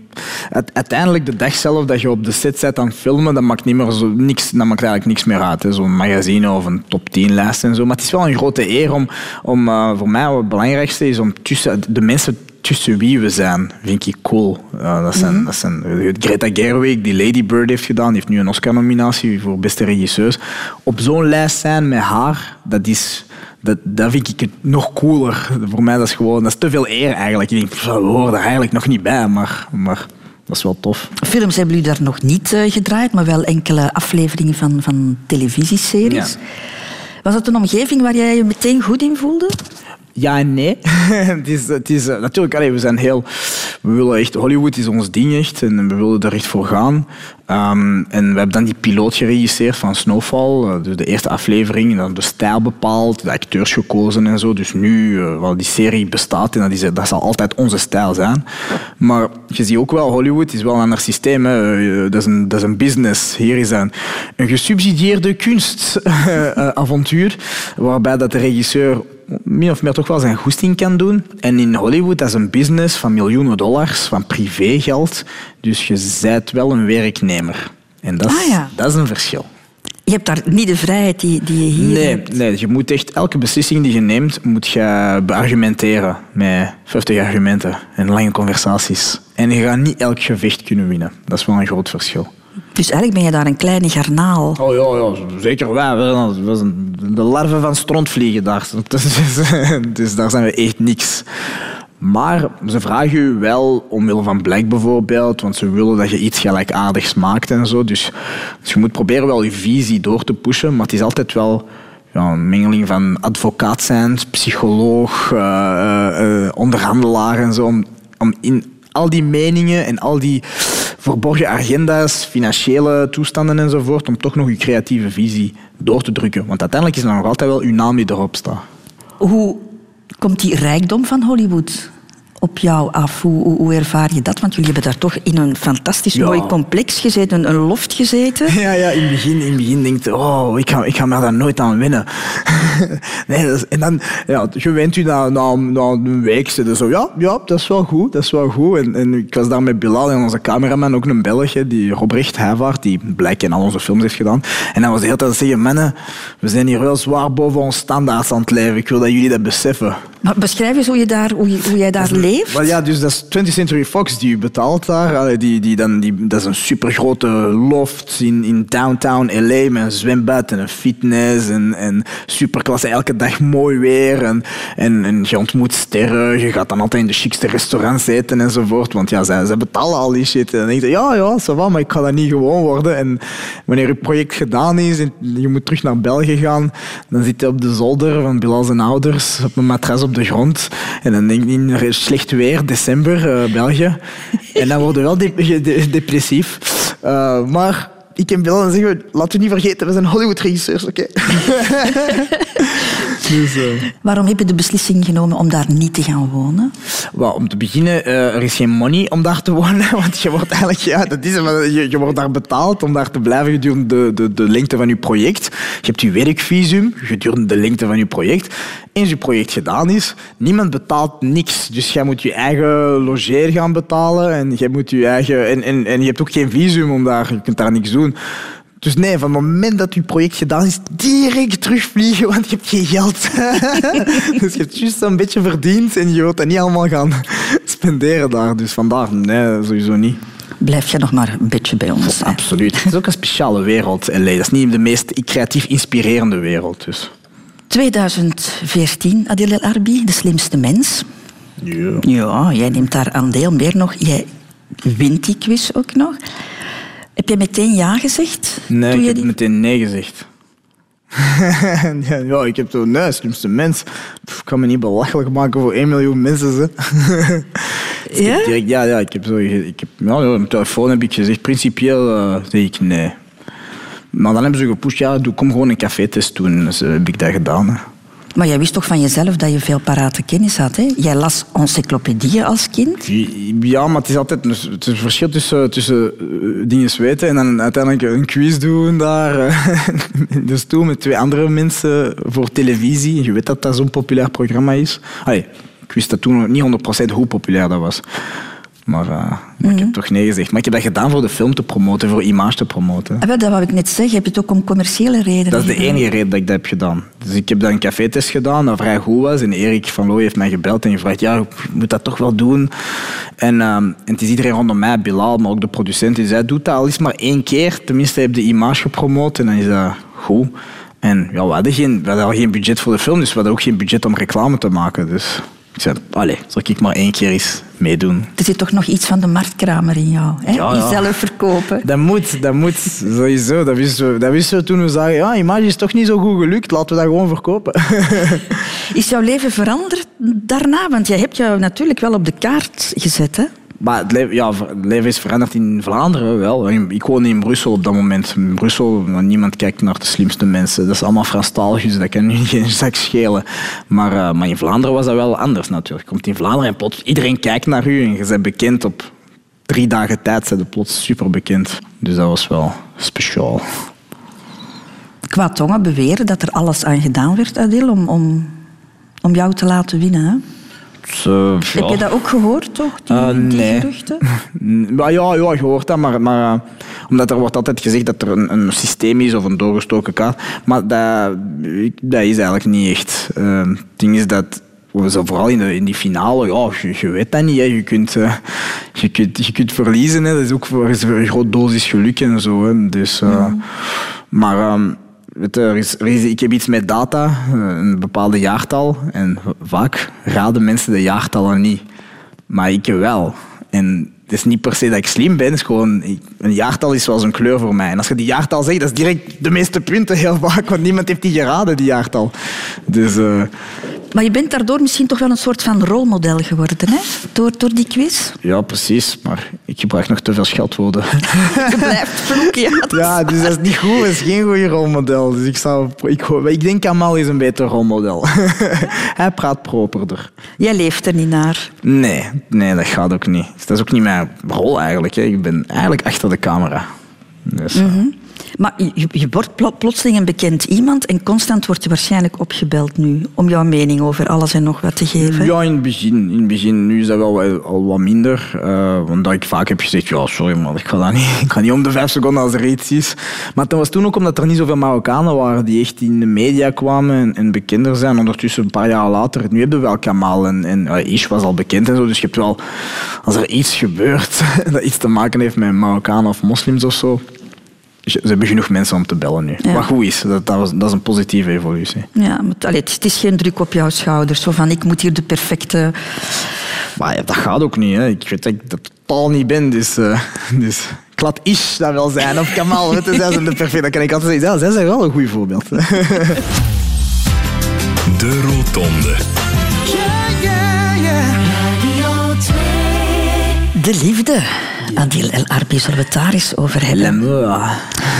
uite- uiteindelijk de dag zelf dat je op de set zit aan filmen, dat maakt, niet meer zo, niks, dat maakt eigenlijk niks meer uit. Zo'n magazine of een top 10 lijst en zo. Maar het is wel een grote eer om, om eh, voor mij wat het belangrijkste is om tussen de mensen tussen wie we zijn, vind ik cool. Dat zijn, dat zijn Greta Gerwig, die Lady Bird heeft gedaan, die heeft nu een Oscar-nominatie voor beste regisseurs. Op zo'n lijst zijn met haar, dat is... Dat, dat vind ik het nog cooler. Voor mij dat is gewoon dat is te veel eer eigenlijk. Ik denk, we horen er eigenlijk nog niet bij, maar, maar dat is wel tof. Films hebben jullie daar nog niet eh, gedraaid, maar wel enkele afleveringen van, van televisieseries. Ja. Was het een omgeving waar jij je meteen goed in voelde? Ja en nee. het is, eh, natuurlijk, we zijn heel... We willen echt... Hollywood is ons ding echt en we willen er echt voor gaan. Ehm, en we hebben dan die piloot geregisseerd van Snowfall. eh, Dus de eerste aflevering. En dan de stijl bepaald, de acteurs gekozen en zo. Dus nu, eh, wel, die serie bestaat en dat, is, dat zal altijd onze stijl zijn. Maar je ziet ook wel, Hollywood is wel een ander systeem. Hè. Dat, is een, dat is een business. Hier is een, een gesubsidieerde kunstavontuur. waarbij dat de regisseur min of meer toch wel zijn goesting kan doen. En in Hollywood, dat is een business van miljoenen dollars, van privégeld. Dus je zijt wel een werknemer. En dat is, Ah, ja. dat is een verschil. Je hebt daar niet de vrijheid die, die je hier Nee, hebt. nee, je moet echt elke beslissing die je neemt, moet je beargumenteren met 50 argumenten en lange conversaties. En je gaat niet elk gevecht kunnen winnen. Dat is wel een groot verschil. Dus eigenlijk ben je daar een kleine garnaal. Oh ja, ja zeker wij. We we zijn de larven van strontvliegen daar. Dus, dus daar zijn we echt niks. Maar ze vragen u wel, omwille van Black bijvoorbeeld, want ze willen dat je iets gelijkaardigs maakt en zo. Dus, dus je moet proberen wel je visie door te pushen, maar het is altijd wel ja, een mengeling van advocaat zijn, psycholoog, eh, eh, eh, onderhandelaar en zo. Om, om in al die meningen en al die verborgen agenda's, financiële toestanden enzovoort, om toch nog je creatieve visie door te drukken. Want uiteindelijk is er nog altijd wel uw naam die erop staat. Hoe komt die rijkdom van Hollywood op jou af? Hoe, hoe, hoe ervaar je dat? Want jullie hebben daar toch in een fantastisch Ja. mooi complex gezeten, een loft gezeten. Ja, ja, in het begin, in het begin denkt je, oh, ik ga, ik ga me daar nooit aan winnen. nee, is- en dan, ja, je went u na, na, na een week, je zo, ja, ja, dat is wel goed, dat is wel goed. En, en ik was daar met Bilal en onze cameraman, ook een Belg, die Robrecht Heijvaart, die Black in al onze films heeft gedaan. En dan was de hele tijd zeggen, mannen, we zijn hier wel zwaar boven ons standaard aan het leven. Ik wil dat jullie dat beseffen. Maar beschrijf eens hoe, je daar, hoe, je- hoe jij daar leeft. Maar ja, dus dat is 20th Century Fox die u betaalt daar. Die, die dan, die, dat is een supergrote loft in, in downtown LA met een zwembad en een fitness en, en superklasse. Elke dag mooi weer en, en, je ontmoet sterren. Je gaat dan altijd in de chicste restaurants eten enzovoort. Want ja, zij, zij betalen al die shit. En dan denk je, ja, ja, ça va, maar ik ga dat niet gewoon worden. En wanneer je project gedaan is en je moet terug naar België gaan, dan zit je op de zolder van Bilal zijn ouders op een matras op de grond. En dan denk je, in slecht weer, december, eh, België. En dan word je wel de- de- depressief. Eh, maar ik Bilal dan zeggen we, laten we niet vergeten, we zijn Hollywood-regisseurs, oké? Dus, Waarom heb je de beslissing genomen om daar niet te gaan wonen? wel, om te beginnen, eh, er is geen money om daar te wonen. Want je wordt eigenlijk, ja, dat is je, je wordt daar betaald om daar te blijven gedurende de, de, de lengte van je project. Je hebt je werkvisum gedurende de lengte van je project. Eens je project gedaan is, niemand betaalt niks. Dus jij moet je eigen logeer gaan betalen en je, moet je, eigen, en, en, en je hebt ook geen visum om daar, je kunt daar niks doen. Dus nee, van het moment dat je project gedaan is, direct terugvliegen, want je hebt geen geld. dus je hebt juist een beetje verdiend en je wilt dat niet allemaal gaan spenderen daar. Dus vandaar, nee, sowieso niet. Blijf je nog maar een beetje bij ons. Absoluut. Het is ook een speciale wereld, LA. Dat is niet de meest creatief inspirerende wereld. Dus. 2014, Adil El Arbi, de slimste mens. Ja. Ja, jij neemt daar aan deel. Meer nog, jij wint die quiz ook nog. Heb je meteen ja gezegd? Nee, ik heb die- meteen nee gezegd. ja, ja, ik heb zo, nee, slimste mens. Pff, ik kan me niet belachelijk maken voor 1 miljoen mensen. Dus heb Ja? direct- ja, ja, ik heb zo, ik heb, ja, op mijn telefoon heb ik gezegd, principieel eh zeg ik nee. Maar dan hebben ze gepusht, ja, doe, kom gewoon een café-test doen. Dus eh, heb ik dat gedaan. Hè. Maar jij wist toch van jezelf dat je veel parate kennis had, hè? Jij las encyclopedieën als kind. Ja, maar het is altijd dus, het verschil tussen, tussen eh, dingen weten en dan uiteindelijk een quiz doen daar. eh, in de stoel met twee andere mensen voor televisie. Je weet dat dat zo'n populair programma is. Allee, ik wist dat toen niet 100% hoe populair dat was. Maar, eh, maar ik heb toch nee gezegd. Maar ik heb dat gedaan voor de film te promoten, voor image te promoten. Ah, Dat wou ik net zeggen. Heb je het ook om commerciële redenen Dat is de enige reden dat ik dat heb gedaan. Dus ik heb dan een café-test gedaan, dat vrij goed was. En Erik van Looy heeft mij gebeld en gevraagd, ja, je moet dat toch wel doen. En, ehm, en het is iedereen rondom mij, Bilal, maar ook de producent, die zei, doe dat al eens maar één keer. Tenminste, heb je de image gepromoot en dan is dat goed. En ja, we hadden, geen, we hadden al geen budget voor de film, dus we hadden ook geen budget om reclame te maken. Dus ik zei, allee, zal ik maar één keer eens meedoen. Er zit toch nog iets van de marktkramer in jou. Hè? Ja, ja. Jezelf verkopen. Dat moet, dat moet, sowieso. Dat wisten we, dat wisten we toen we zagen, ja, image is toch niet zo goed gelukt, laten we dat gewoon verkopen. Is jouw leven veranderd daarna? Want jij hebt jou natuurlijk wel op de kaart gezet, hè? Maar het leven, ja, leven is veranderd in Vlaanderen wel. Ik woon in Brussel op dat moment. In Brussel, niemand kijkt naar de slimste mensen. Dat is allemaal Franstalig, dat kan nu geen zak schelen. Maar, eh, maar in Vlaanderen was dat wel anders natuurlijk. Je komt in Vlaanderen en plots iedereen kijkt naar u en je bent bekend op drie dagen tijd. Zijn plots super bekend. Dus dat was wel speciaal. Qua tongen beweren dat er alles aan gedaan werd, Adil, om, om, om jou te laten winnen. Hè? Heb ja. je dat ook gehoord, toch? Die, die nee. Maar ja, ja, je hoort dat, maar, maar eh, omdat er wordt altijd gezegd dat er een, een systeem is of een doorgestoken kaart. Maar dat, dat is eigenlijk niet echt. Eh, het ding is dat, zo vooral in, de, in die finale, ja, je, je weet dat niet. Hè. Je, kunt, je, kunt, je kunt verliezen. Hè. Dat is ook voor een groot dosis geluk en zo. Hè. Dus, eh, Maar ehm, weet er is, ik heb iets met data, eh, een bepaalde jaartal. En vaak raden mensen de jaartallen niet. Maar ik wel. En het is niet per se dat ik slim ben, het is gewoon, een jaartal is zoals een kleur voor mij. En als je die jaartal zegt, dat is direct de meeste punten heel vaak, want niemand heeft die geraden, die jaartal. Dus eh, Maar je bent daardoor misschien toch wel een soort van rolmodel geworden, hè? Door, door die quiz. ja, precies. Maar ik gebruik nog te veel scheldwoorden. Je blijft vloeken, ja. dat ja, dus dat is niet goed, dat is geen goede rolmodel. Dus ik, zou, ik, ik denk Kamal is een beter rolmodel. Hij praat properder. Jij leeft er niet naar. Nee, nee, dat gaat ook niet. Dat is ook niet mijn rol eigenlijk. Hè. Ik ben eigenlijk achter de camera. Dus, eh, Maar je, je wordt plo- plotseling een bekend iemand en constant wordt je waarschijnlijk opgebeld nu om jouw mening over alles en nog wat te geven. Ja, in het begin. In begin. Nu is dat wel al wat minder. eh omdat ik vaak heb gezegd, ja, sorry man, ik ga, dat niet, ik ga niet om de vijf seconden als er iets is. Maar dat was toen ook omdat er niet zoveel Marokkanen waren die echt in de media kwamen en, en bekender zijn. Ondertussen een paar jaar later. Nu hebben we wel Kamal en, en Ish was al bekend en zo. Dus je hebt wel, als er iets gebeurt dat iets te maken heeft met Marokkanen of moslims of zo. Ze hebben genoeg mensen om te bellen nu. Ja. Wat goed is, dat, dat, was, dat is een positieve evolutie. Ja, maar, allee, het, is- is geen druk op jouw schouders. Zo van, ik moet hier de perfecte... Maar ja, dat gaat ook niet. Hè. Ik weet dat ik dat totaal niet ben. Dus, eh dus ik laat Ish dat wel zijn. Of Kamal, weet je, zij zijn de perfect. Dan kan ik altijd zeggen, ja, zij zijn wel een goed voorbeeld. De Rotonde. Radio 2. De liefde. Adil El Arbi, zullen we het daar eens over hebben?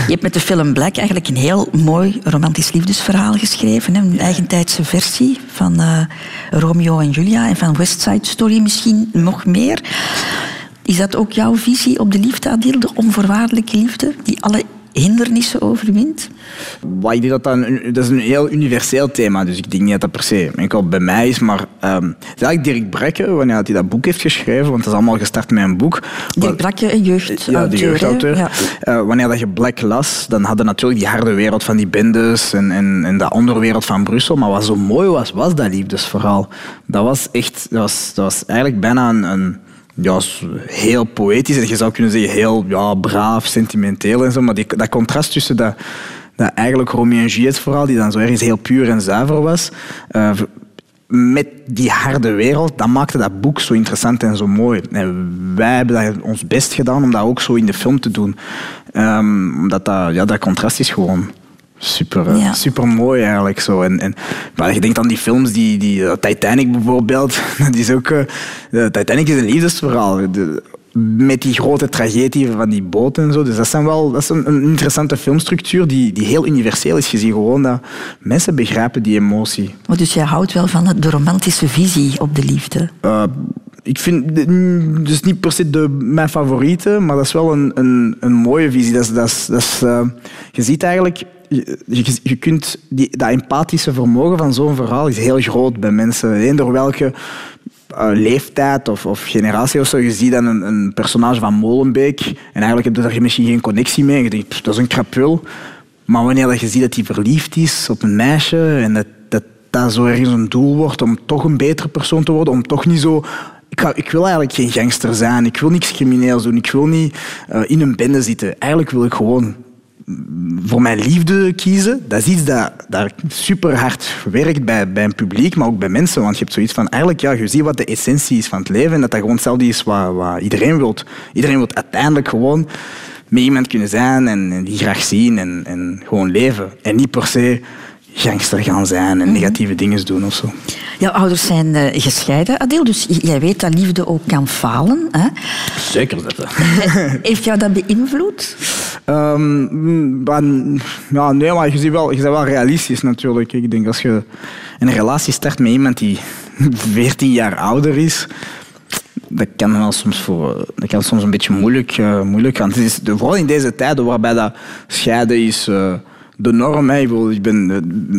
Je hebt met de film Black eigenlijk een heel mooi romantisch liefdesverhaal geschreven. Hè? Een eigentijdse versie van eh, Romeo en Julia en van West Side Story misschien nog meer. Is dat ook jouw visie op de liefde, Adil? De onvoorwaardelijke liefde die alle hindernissen overwint? Maar ik denk dat dat een, dat is een heel universeel thema dus ik denk niet dat dat per se enkel bij mij is. Maar ehm, het is eigenlijk Dirk Brekke, wanneer hij dat boek heeft geschreven, want dat is allemaal gestart met een boek. Dirk Brakke, een jeugdauteur. Ja, de jeugdauteur. Ja. Eh, wanneer dat je Black las, dan hadden natuurlijk die harde wereld van die bendes en, en, en de onderwereld van Brussel. Maar wat zo mooi was, was dat liefdesverhaal. Dat was echt, dat was, dat was eigenlijk bijna een, een ja, heel poëtisch. En je zou kunnen zeggen heel ja, braaf, sentimenteel en zo. Maar die, dat contrast tussen dat, dat eigenlijk Romeo en Juliet verhaal, die dan zo ergens heel puur en zuiver was, eh, met die harde wereld, dat maakte dat boek zo interessant en zo mooi. En wij hebben ons best gedaan om dat ook zo in de film te doen. Ehm, omdat dat, ja, dat contrast is gewoon super, eh, Ja. super mooi eigenlijk. Zo. En, en, maar je denkt aan die films, die, die eh, Titanic bijvoorbeeld, dat is ook, eh, Titanic is een liefdesverhaal. De- met die grote tragedie van die boot en zo. Dus dat, zijn wel, dat is een, een interessante filmstructuur die, die heel universeel is. Je ziet gewoon dat mensen begrijpen die emotie. Maar dus jij houdt wel van de romantische visie op de liefde. Eh, ik vind mm, dus niet per se de, mijn favoriete, maar dat is wel een, een, een mooie visie. Dat is, dat is, dat is, je ziet eigenlijk, je, je, kunt die, dat empathische vermogen van zo'n verhaal is heel groot bij mensen. Eender welke eh, leeftijd of, of generatie of zo. Je ziet dan een, een personage van Molenbeek en eigenlijk heb je daar misschien geen connectie mee. Je denkt, "Pff, dat is een krapul. Maar wanneer je ziet dat hij verliefd is op een meisje en dat dat, dat zo ergens een doel wordt om toch een betere persoon te worden, om toch niet zo... Ik, ga, ik wil eigenlijk geen gangster zijn, ik wil niks crimineels doen, ik wil niet eh, in een bende zitten. Eigenlijk wil ik gewoon voor mijn liefde kiezen. Dat is iets dat, dat super hard werkt bij, bij een publiek, maar ook bij mensen. Want je hebt zoiets van, eigenlijk, ja, je ziet wat de essentie is van het leven en dat dat gewoon hetzelfde is wat, wat iedereen wil. Iedereen wil uiteindelijk gewoon met iemand kunnen zijn en, en die graag zien en, en gewoon leven. En niet per se gangster gaan zijn en negatieve dingen doen of zo. Jouw ouders zijn eh, gescheiden, Adil, dus jij weet dat liefde ook kan falen. Hè? Zeker dat. Heeft jou dat beïnvloed? Ehm, maar, ja, nee, maar je, ziet wel, je bent wel realistisch natuurlijk. Ik denk als je een relatie start met iemand die 14 jaar ouder is, dat kan wel soms, voor, dat kan soms een beetje moeilijk, eh, moeilijk gaan. Het is, de- vooral in deze tijden waarbij dat scheiden is eh, de norm. Hè. Ik, bedoel, ik ben,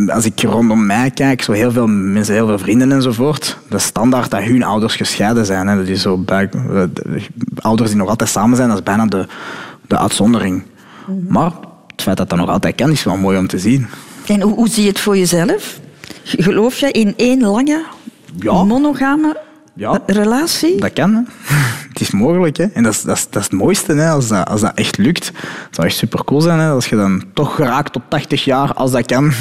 eh, als ik rondom mij kijk, zo heel veel mensen, heel veel vrienden enzovoort, is standaard dat hun ouders gescheiden zijn. Hè. Dat is zo bij, eh, de- ouders die nog altijd samen zijn, dat is bijna de, de uitzondering. Maar het feit dat dat nog altijd kan, is wel mooi om te zien. En hoe, hoe zie je het voor jezelf? Geloof je in één lange, Ja. monogame Ja. relatie? Dat kan, hè. Het is mogelijk, hè. En dat is, dat is, dat is het mooiste, hè, als dat, als dat echt lukt. Het zou echt super cool zijn, hè, als je dan toch geraakt tot 80 jaar, als dat kan.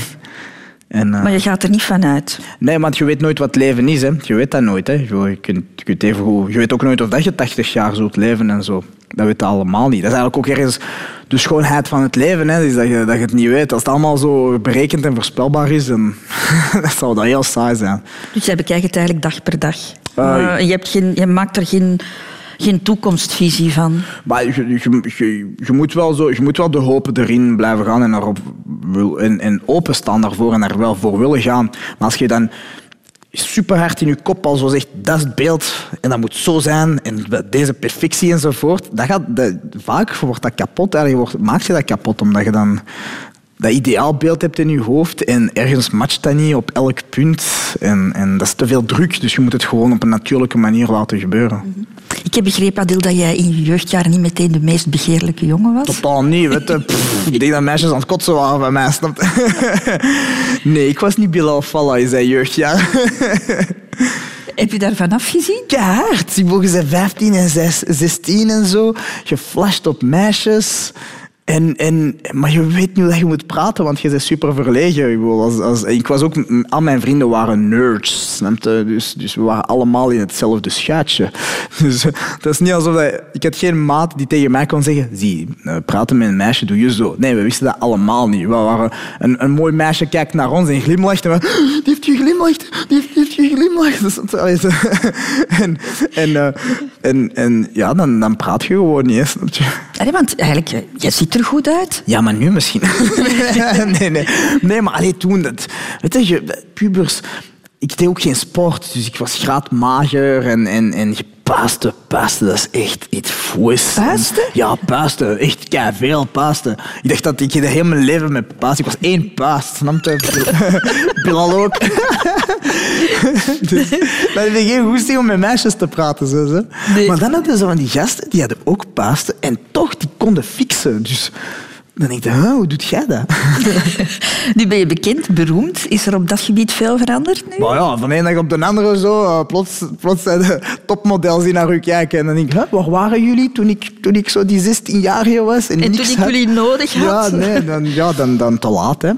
En, eh, Maar je gaat er niet van uit. Nee, want je weet nooit wat leven is. Hè. Je weet dat nooit. Hè. Je, kunt, je, kunt even je weet ook nooit of dat je 80 jaar zult leven en zo. Dat weet je allemaal niet. Dat is eigenlijk ook ergens de schoonheid van het leven. Hè. Is dat, je, dat je het niet weet. Als het allemaal zo berekend en voorspelbaar is, dan dan zou dat heel saai zijn. Dus jij bekijkt het eigenlijk dag per dag. Ah, Eh, je, hebt geen, je maakt er geen, geen toekomstvisie van. Maar je, je, je, je moet wel zo, je moet wel de hoop erin blijven gaan en, wil, en, en openstaan daarvoor en daar wel voor willen gaan. Maar als je dan super hard in je kop al zo zegt, dat is het beeld en dat moet zo zijn en deze perfectie enzovoort, dat gaat, dat, vaak wordt dat kapot. Eigenlijk wordt, maak je dat kapot omdat je dan dat ideaalbeeld hebt in je hoofd en ergens matcht dat niet op elk punt. En, en dat is te veel druk, dus je moet het gewoon op een natuurlijke manier laten gebeuren. Ik heb begrepen, Adil, dat jij in je jeugdjaren niet meteen de meest begeerlijke jongen was. Totaal niet, weet je. Pff, ik denk dat meisjes aan het kotsen waren bij mij, snap? Nee, ik was niet Bilal Falla in zijn jeugdjaar. Heb je daarvan afgezien? Keihard. Die mogen zijn 15 en 6 16 en zo. Geflasht op meisjes. En, en, maar je weet niet hoe je moet praten, want je bent super verlegen. Ik, als, ik was ook, al mijn vrienden waren nerds, snap je? Dus, dus we waren allemaal in hetzelfde schuitje. Dus dat is niet alsof dat, ik had geen maat die tegen mij kon zeggen, zie, eh, praten met een meisje doe je zo. Nee, we wisten dat allemaal niet. We waren, een, een mooi meisje kijkt naar ons en glimlacht en we, die heeft je glimlacht, die heeft, je glimlacht. Dus, en, en, eh, en, en ja, dan, dan praat je gewoon niet, je? Want eigenlijk, jij ziet er goed uit. Ja, maar nu misschien. nee, nee. Nee, maar alleen toen. Dat, weet je, pubers... Ik deed ook geen sport, dus ik was graadmager en, en, en je puisten, puisten, dat is echt iets foes. Puisten? Ja, puisten. Echt kei veel puisten. Ik dacht dat ik de hele mijn leven met puisten... Ik was één puist, snap je? Bilal ook. dus heb je geen goesting om met meisjes te praten. Zo, zo. Nee. Maar dan hadden ze van die gasten, die hadden ook puisten en toch, die konden fixen. Dus dan denk ik, huh, hoe doet jij dat? Nu ben je bekend, beroemd. Is er op dat gebied veel veranderd nu? Maar ja, van de ene dag op de andere zo, eh, plots, plots zijn de topmodels die naar u kijken. En dan denk ik, huh, waar waren jullie toen ik, toen ik zo die 16-jarige was? En, En toen ik had? jullie nodig had? Ja, nee, dan, ja, dan, dan te laat. Hè.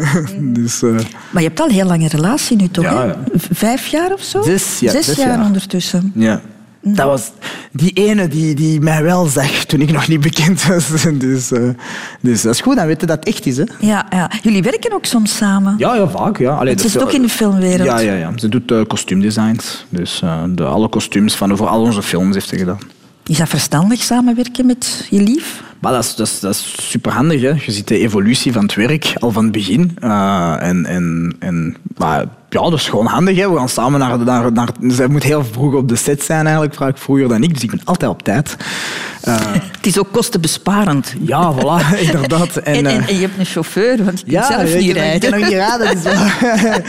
dus, eh, Maar je hebt al een heel lange relatie nu toch? Ja, hè? Vijf jaar of zo? Zes, ja, Zes zes jaar, jaar. ondertussen. ja. Dat was die ene die, die mij wel zag toen ik nog niet bekend was. Dus, eh, dus dat is goed, dan weten dat het echt is. Hè. Ja, ja. Jullie werken ook soms samen. Ja, ja, vaak. Ja. Allee, Ze is- ook in de filmwereld. Ja, ja, ja. Ze doet eh, kostuumdesigns. Dus eh, de, alle kostuums van voor al onze films heeft ze gedaan. Is dat verstandig samenwerken met je lief? Maar dat is, dat is, dat is superhandig. Hè. Je ziet de evolutie van het werk al van het begin. Eh, en, en, en, maar ja, dat is gewoon handig. Hè. We gaan samen naar, naar, naar... Zij moet heel vroeg op de set zijn, eigenlijk, vaak vroeger dan ik. Dus ik ben altijd op tijd. Eh, Het is ook kostenbesparend. ja, voilà, inderdaad. En, en, eh, en je hebt een chauffeur, want zelf ik niet kan- rijden. Ik kan nog niet rijden.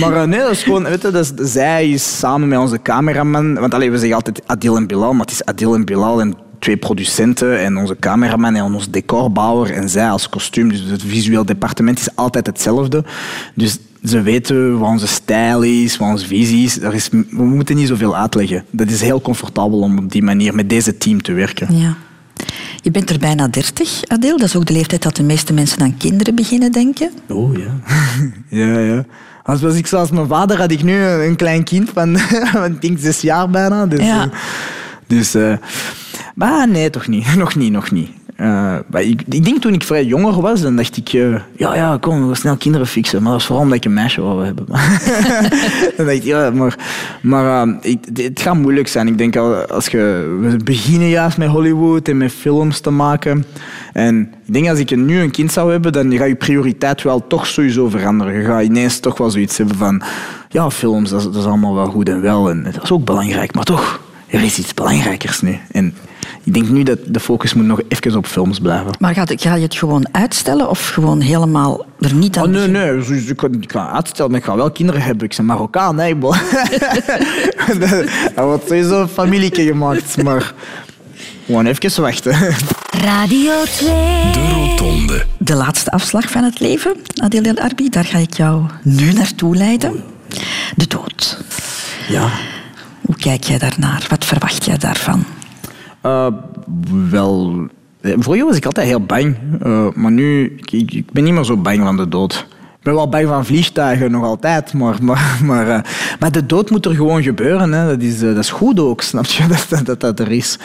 maar nee, dat is gewoon... Weet je, dat is, zij is samen met onze cameraman... Want allee, we zeggen altijd Adil en Bilal, maar het is Adil en Bilal en twee producenten en onze cameraman en onze decorbouwer en zij als kostuum. Dus het visueel departement is altijd hetzelfde. Dus ze weten wat onze stijl is, wat onze visie is. Er is. We moeten niet zoveel uitleggen. Dat is heel comfortabel om op die manier met deze team te werken. Ja. Je bent er bijna dertig, Adil. Dat is ook de leeftijd dat de meeste mensen aan kinderen beginnen denken. Oh ja. ja, ja. Als was ik zoals mijn vader, had ik nu een klein kind van, van ik denk zes jaar bijna. Dus, Ja. eh, dus eh, maar nee, toch niet. Nog niet, nog niet. Eh, ik, ik denk toen ik vrij jonger was, dan dacht ik, eh, ja, ja, kom, we snel kinderen fixen. Maar dat is vooral omdat ik een meisje wou hebben. dan dacht ik, ja, maar, maar eh, ik, het gaat moeilijk zijn. Ik denk, al- als je, we beginnen juist met Hollywood en met films te maken. En ik denk, als ik nu een kind zou hebben, dan gaat je prioriteit wel toch sowieso veranderen. Je gaat ineens toch wel zoiets hebben van, ja, films, dat dat is allemaal wel goed en wel. En dat is ook belangrijk, maar toch, er is iets belangrijkers nu. En ik denk nu dat de focus moet nog even op films blijven. Maar ga, ga je het gewoon uitstellen of gewoon helemaal er niet aan Oh, nee, nee. Ik ga, ik ga uitstellen, maar ik ga wel kinderen hebben. Ik ben Marokkaan, hè. dat wordt sowieso een familietje gemaakt, maar gewoon even wachten. Radio 2. De Rotonde. De laatste afslag van het leven, Adil El Arbi, daar ga ik jou nu naartoe leiden. De dood. Ja. Hoe kijk jij daarnaar? Wat verwacht jij daarvan? Eh, wel... eh, Vroeger was ik altijd heel bang, eh, maar nu ik, ik, ben niet meer zo bang van de dood. Ik ben wel bang van vliegtuigen, nog altijd, maar, maar, maar, maar de dood moet er gewoon gebeuren. Hè. Dat, is, dat is goed ook, snap je, dat dat, dat, dat er is.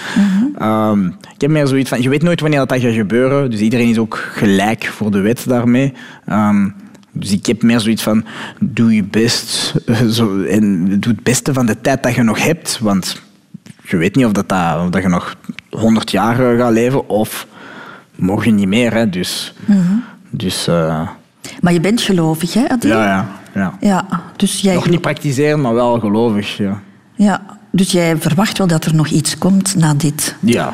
Ehm, ik heb meer zoiets van, je weet nooit wanneer dat, gaat gebeuren, dus iedereen is ook gelijk voor de wet daarmee. Ehm, dus ik heb meer zoiets van, doe je best zo, en doe het beste van de tijd dat je nog hebt, want je weet niet of, dat, dat, of dat je nog 100 jaar eh, gaat leven of morgen niet meer. Hè. Dus, dus eh, Maar je bent gelovig, hè, Adil? ja, ja, ja. Ja, dus jij, Nog niet praktiseren, maar wel gelovig. Ja, ja, dus jij verwacht wel dat er nog iets komt na dit. ja.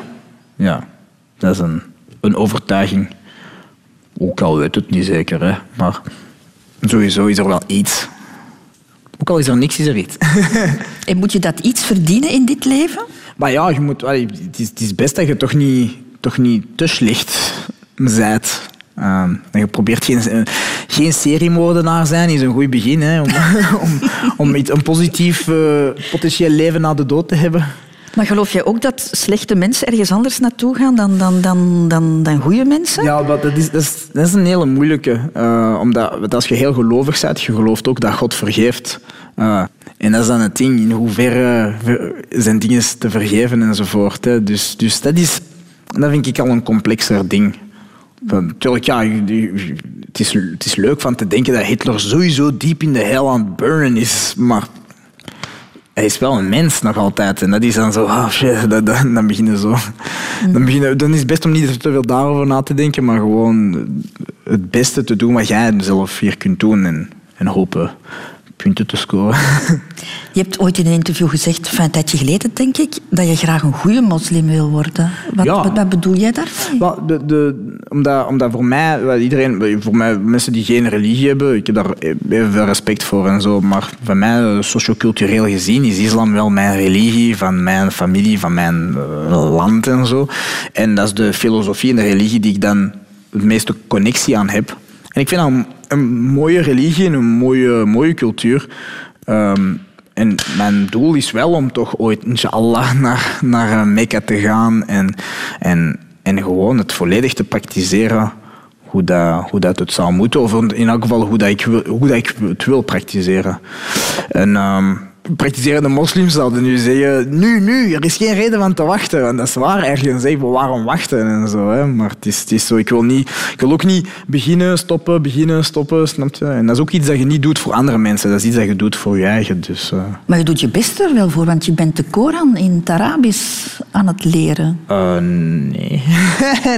ja. dat is een, een overtuiging. Ook al weet het niet zeker, hè. maar sowieso is er wel iets. Ook al is er niks, is er iets. En moet je dat iets verdienen in dit leven? Maar ja, je moet, het, is, het is best dat je toch niet, toch niet te slecht bent. Ehm, je probeert geen, geen seriemoordenaar zijn, is een goed begin. Hè, om, om, om iets, een positief eh, potentieel leven na de dood te hebben. Maar geloof jij ook dat slechte mensen ergens anders naartoe gaan dan, dan, dan, dan, dan goede mensen? Ja, dat is, dat is, dat is een hele moeilijke. Uh, omdat als je heel gelovig bent, je gelooft ook dat God vergeeft. Uh, en dat is dan het ding, in hoeverre zijn dingen te vergeven enzovoort. Hè. Dus, dus dat, is, dat vind ik al een complexer ding. Natuurlijk, ja, het is, het is leuk van te denken dat Hitler sowieso diep in de hel aan het burnen is, maar hij is wel een mens nog altijd. En dat is dan zo, oh shit, dat, dat, dan beginnen zo. Dan, beginnen, dan is het best om niet te veel daarover na te denken, maar gewoon het beste te doen wat jij zelf hier kunt doen en, en hopen punten te scoren. Je hebt ooit in een interview gezegd, van een tijdje geleden denk ik, dat je graag een goede moslim wil worden. Wat, wat, wat bedoel jij daarmee? de, de, omdat, omdat voor mij, iedereen, voor mij, mensen die geen religie hebben, ik heb daar even veel respect voor en zo, maar voor mij, sociocultureel gezien, is islam wel mijn religie, van mijn familie, van mijn uh, land en zo. En dat is de filosofie en de religie die ik dan het meeste connectie aan heb. En ik vind dat een mooie religie en een mooie, mooie cultuur. Ehm, en mijn doel is wel om toch ooit, inshallah, naar, naar Mekka te gaan en, en, en gewoon het volledig te praktiseren hoe dat, hoe dat het zou moeten. Of in elk geval hoe, dat ik, hoe dat ik het wil praktiseren. En um, praktiserende moslims zouden nu zeggen, nu, nu, er is geen reden van te wachten. Want dat is waar ergens, zeggen waarom wachten en zo. Hè. Maar het is, het is zo, ik wil, niet, ik wil ook niet beginnen, stoppen, beginnen, stoppen, snap je? En dat is ook iets dat je niet doet voor andere mensen, dat is iets dat je doet voor je eigen. Dus, uh... Maar je doet je best er wel voor, want je bent de Koran in het Arabisch aan het leren. Uh, nee.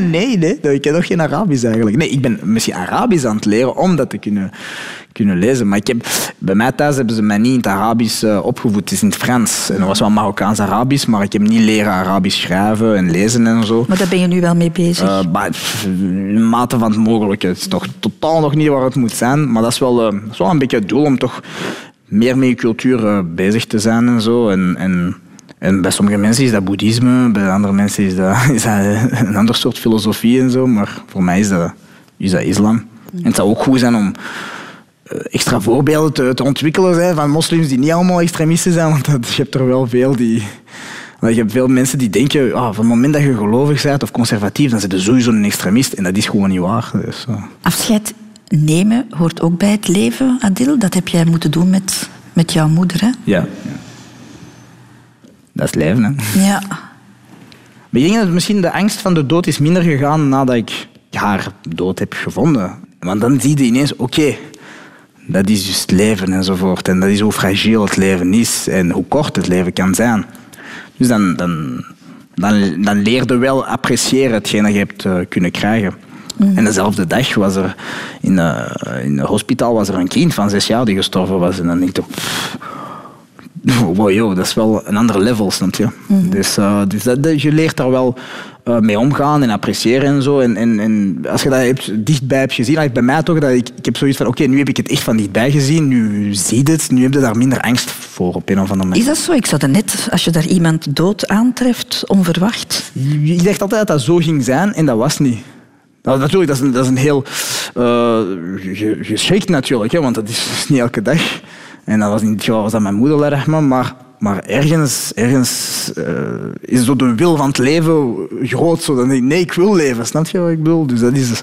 nee, nee, ik ken nog geen Arabisch eigenlijk. Nee, ik ben misschien Arabisch aan het leren om dat te kunnen kunnen lezen. Maar ik heb, bij mij thuis hebben ze mij niet in het Arabisch uh, opgevoed. Het is in het Frans. En dat was wel Marokkaans-Arabisch, maar ik heb niet leren Arabisch schrijven en lezen en zo. Maar daar ben je nu wel mee bezig? Uh, maar, in mate van het mogelijke. Het is toch totaal nog niet waar het moet zijn. Maar dat is wel, uh, dat is wel een beetje het doel om toch meer met je cultuur bezig te zijn en zo. En, en, en bij sommige mensen is dat boeddhisme, bij andere mensen is dat, is dat een ander soort filosofie en zo. Maar voor mij is dat, is dat islam. En het zou ook goed zijn om eh, extra voorbeelden te, te ontwikkelen zijn van moslims die niet allemaal extremisten zijn, want dat, je hebt er wel veel die... Je hebt veel mensen die denken, oh, van het moment dat je gelovig bent of conservatief, dan zit je sowieso een extremist. En dat is gewoon niet waar. Dus, uh. Afscheid nemen hoort ook bij het leven, Adil. Dat heb jij moeten doen met, met jouw moeder, hè? Ja. Dat is leven, hè? Ja. Maar ik denk dat misschien de angst van de dood is minder gegaan nadat ik haar dood heb gevonden. Want dan zie je ineens, oké, dat is dus het leven enzovoort. En dat is hoe fragiel het leven is en hoe kort het leven kan zijn. Dus dan, dan, dan, dan leer je wel appreciëren hetgeen dat je hebt uh, kunnen krijgen. Mm. En dezelfde dag was er in, uh, in het hospitaal was er een kind van zes jaar die gestorven was. En dan denk ik, wow, joh, dat is wel een ander level, snap je? Mm. Dus, uh, dus dat, je leert daar wel uh, mee omgaan en appreciëren en zo. En, en, en als je dat hebt, dichtbij hebt gezien, bij mij toch, dat ik, ik heb zoiets van, oké, nu heb ik het echt van dichtbij gezien, nu zie je het, nu heb je daar minder angst voor op een of andere manier. Is dat zo? Ik zat er net, als je daar iemand dood aantreft, onverwacht. Ik dacht altijd dat dat zo ging zijn en dat was niet. Nou, natuurlijk, dat is een, dat is een heel... Uh, geschikt natuurlijk, hè, want dat is niet elke dag. En dat was dit geval was dat mijn moeder, maar maar ergens, ergens uh, is zo de wil van het leven groot. Zo. Dan denk ik, nee, ik wil leven. Snap je wat ik bedoel? Dus dat is...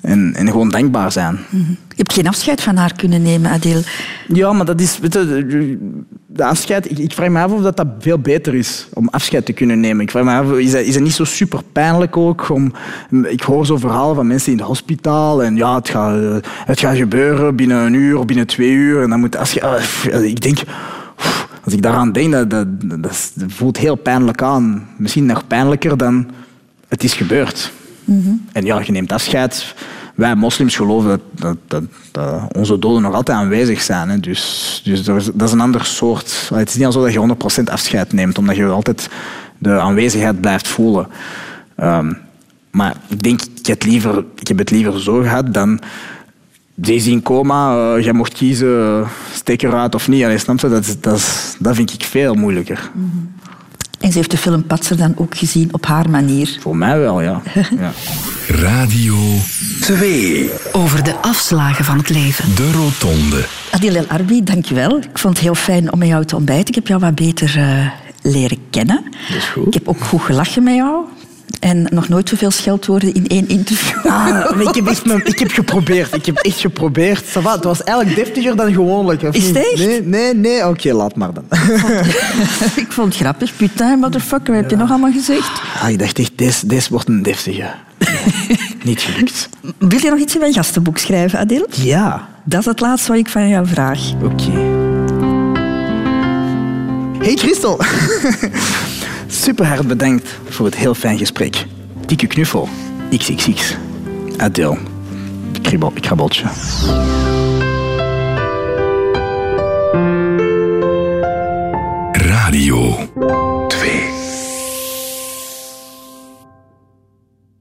En, en gewoon dankbaar zijn. -hmm. Je hebt geen afscheid van haar kunnen nemen, Adil. Ja, maar dat is... Weet je, de afscheid... Ik, ik, vraag me af of dat, dat veel beter is om afscheid te kunnen nemen. Ik vraag me af, is dat, is dat niet zo super pijnlijk ook? Om, ik hoor zo verhalen van mensen in het hospitaal en ja, het gaat, het gaat gebeuren binnen een uur of binnen twee uur en dan moet afscheid... Ik denk als ik daaraan denk, dat, dat, dat, voelt heel pijnlijk aan. Misschien nog pijnlijker dan het is gebeurd. Mm En ja, je neemt afscheid. Wij moslims geloven dat, dat, dat, onze doden nog altijd aanwezig zijn. Hè. Dus, dus dat is een ander soort. Het is niet dat je 100% afscheid neemt, omdat je altijd de aanwezigheid blijft voelen. Um, maar ik denk, ik heb, liever, ik heb het liever zo gehad dan is in coma, uh, jij mocht kiezen, steek eruit of niet. Allee, snap je? Dat, dat, dat vind ik veel moeilijker. -hmm. En ze heeft de film Patser dan ook gezien op haar manier? Voor mij wel, ja. ja. Radio 2. Over de afslagen van het leven. De Rotonde. Adil El Arbi, dankjewel. Ik vond het heel fijn om met jou te ontbijten. Ik heb jou wat beter uh, leren kennen. Dat is goed. Ik heb ook goed gelachen met jou. En nog nooit zoveel scheldwoorden in één interview. Ah, ik heb echt mijn- ik heb geprobeerd. Ik heb echt geprobeerd. Ça va, het was eigenlijk deftiger dan gewoonlijk. Is het echt? Nee, nee, nee. Oké, laat maar dan. ik vond het grappig. Putain, motherfucker, wat heb je nog allemaal gezegd? Ah, ik dacht echt, deze, deze wordt een deftige. Nee, niet gelukt. Wil je nog iets in mijn gastenboek schrijven, Adil? Ja, Dat is het laatste wat ik van jou vraag. oké. Hey Christel super hard bedankt voor het heel fijn gesprek. Dikke knuffel. XXX. Adele. Kribbel, krabbeltje. Radio 2.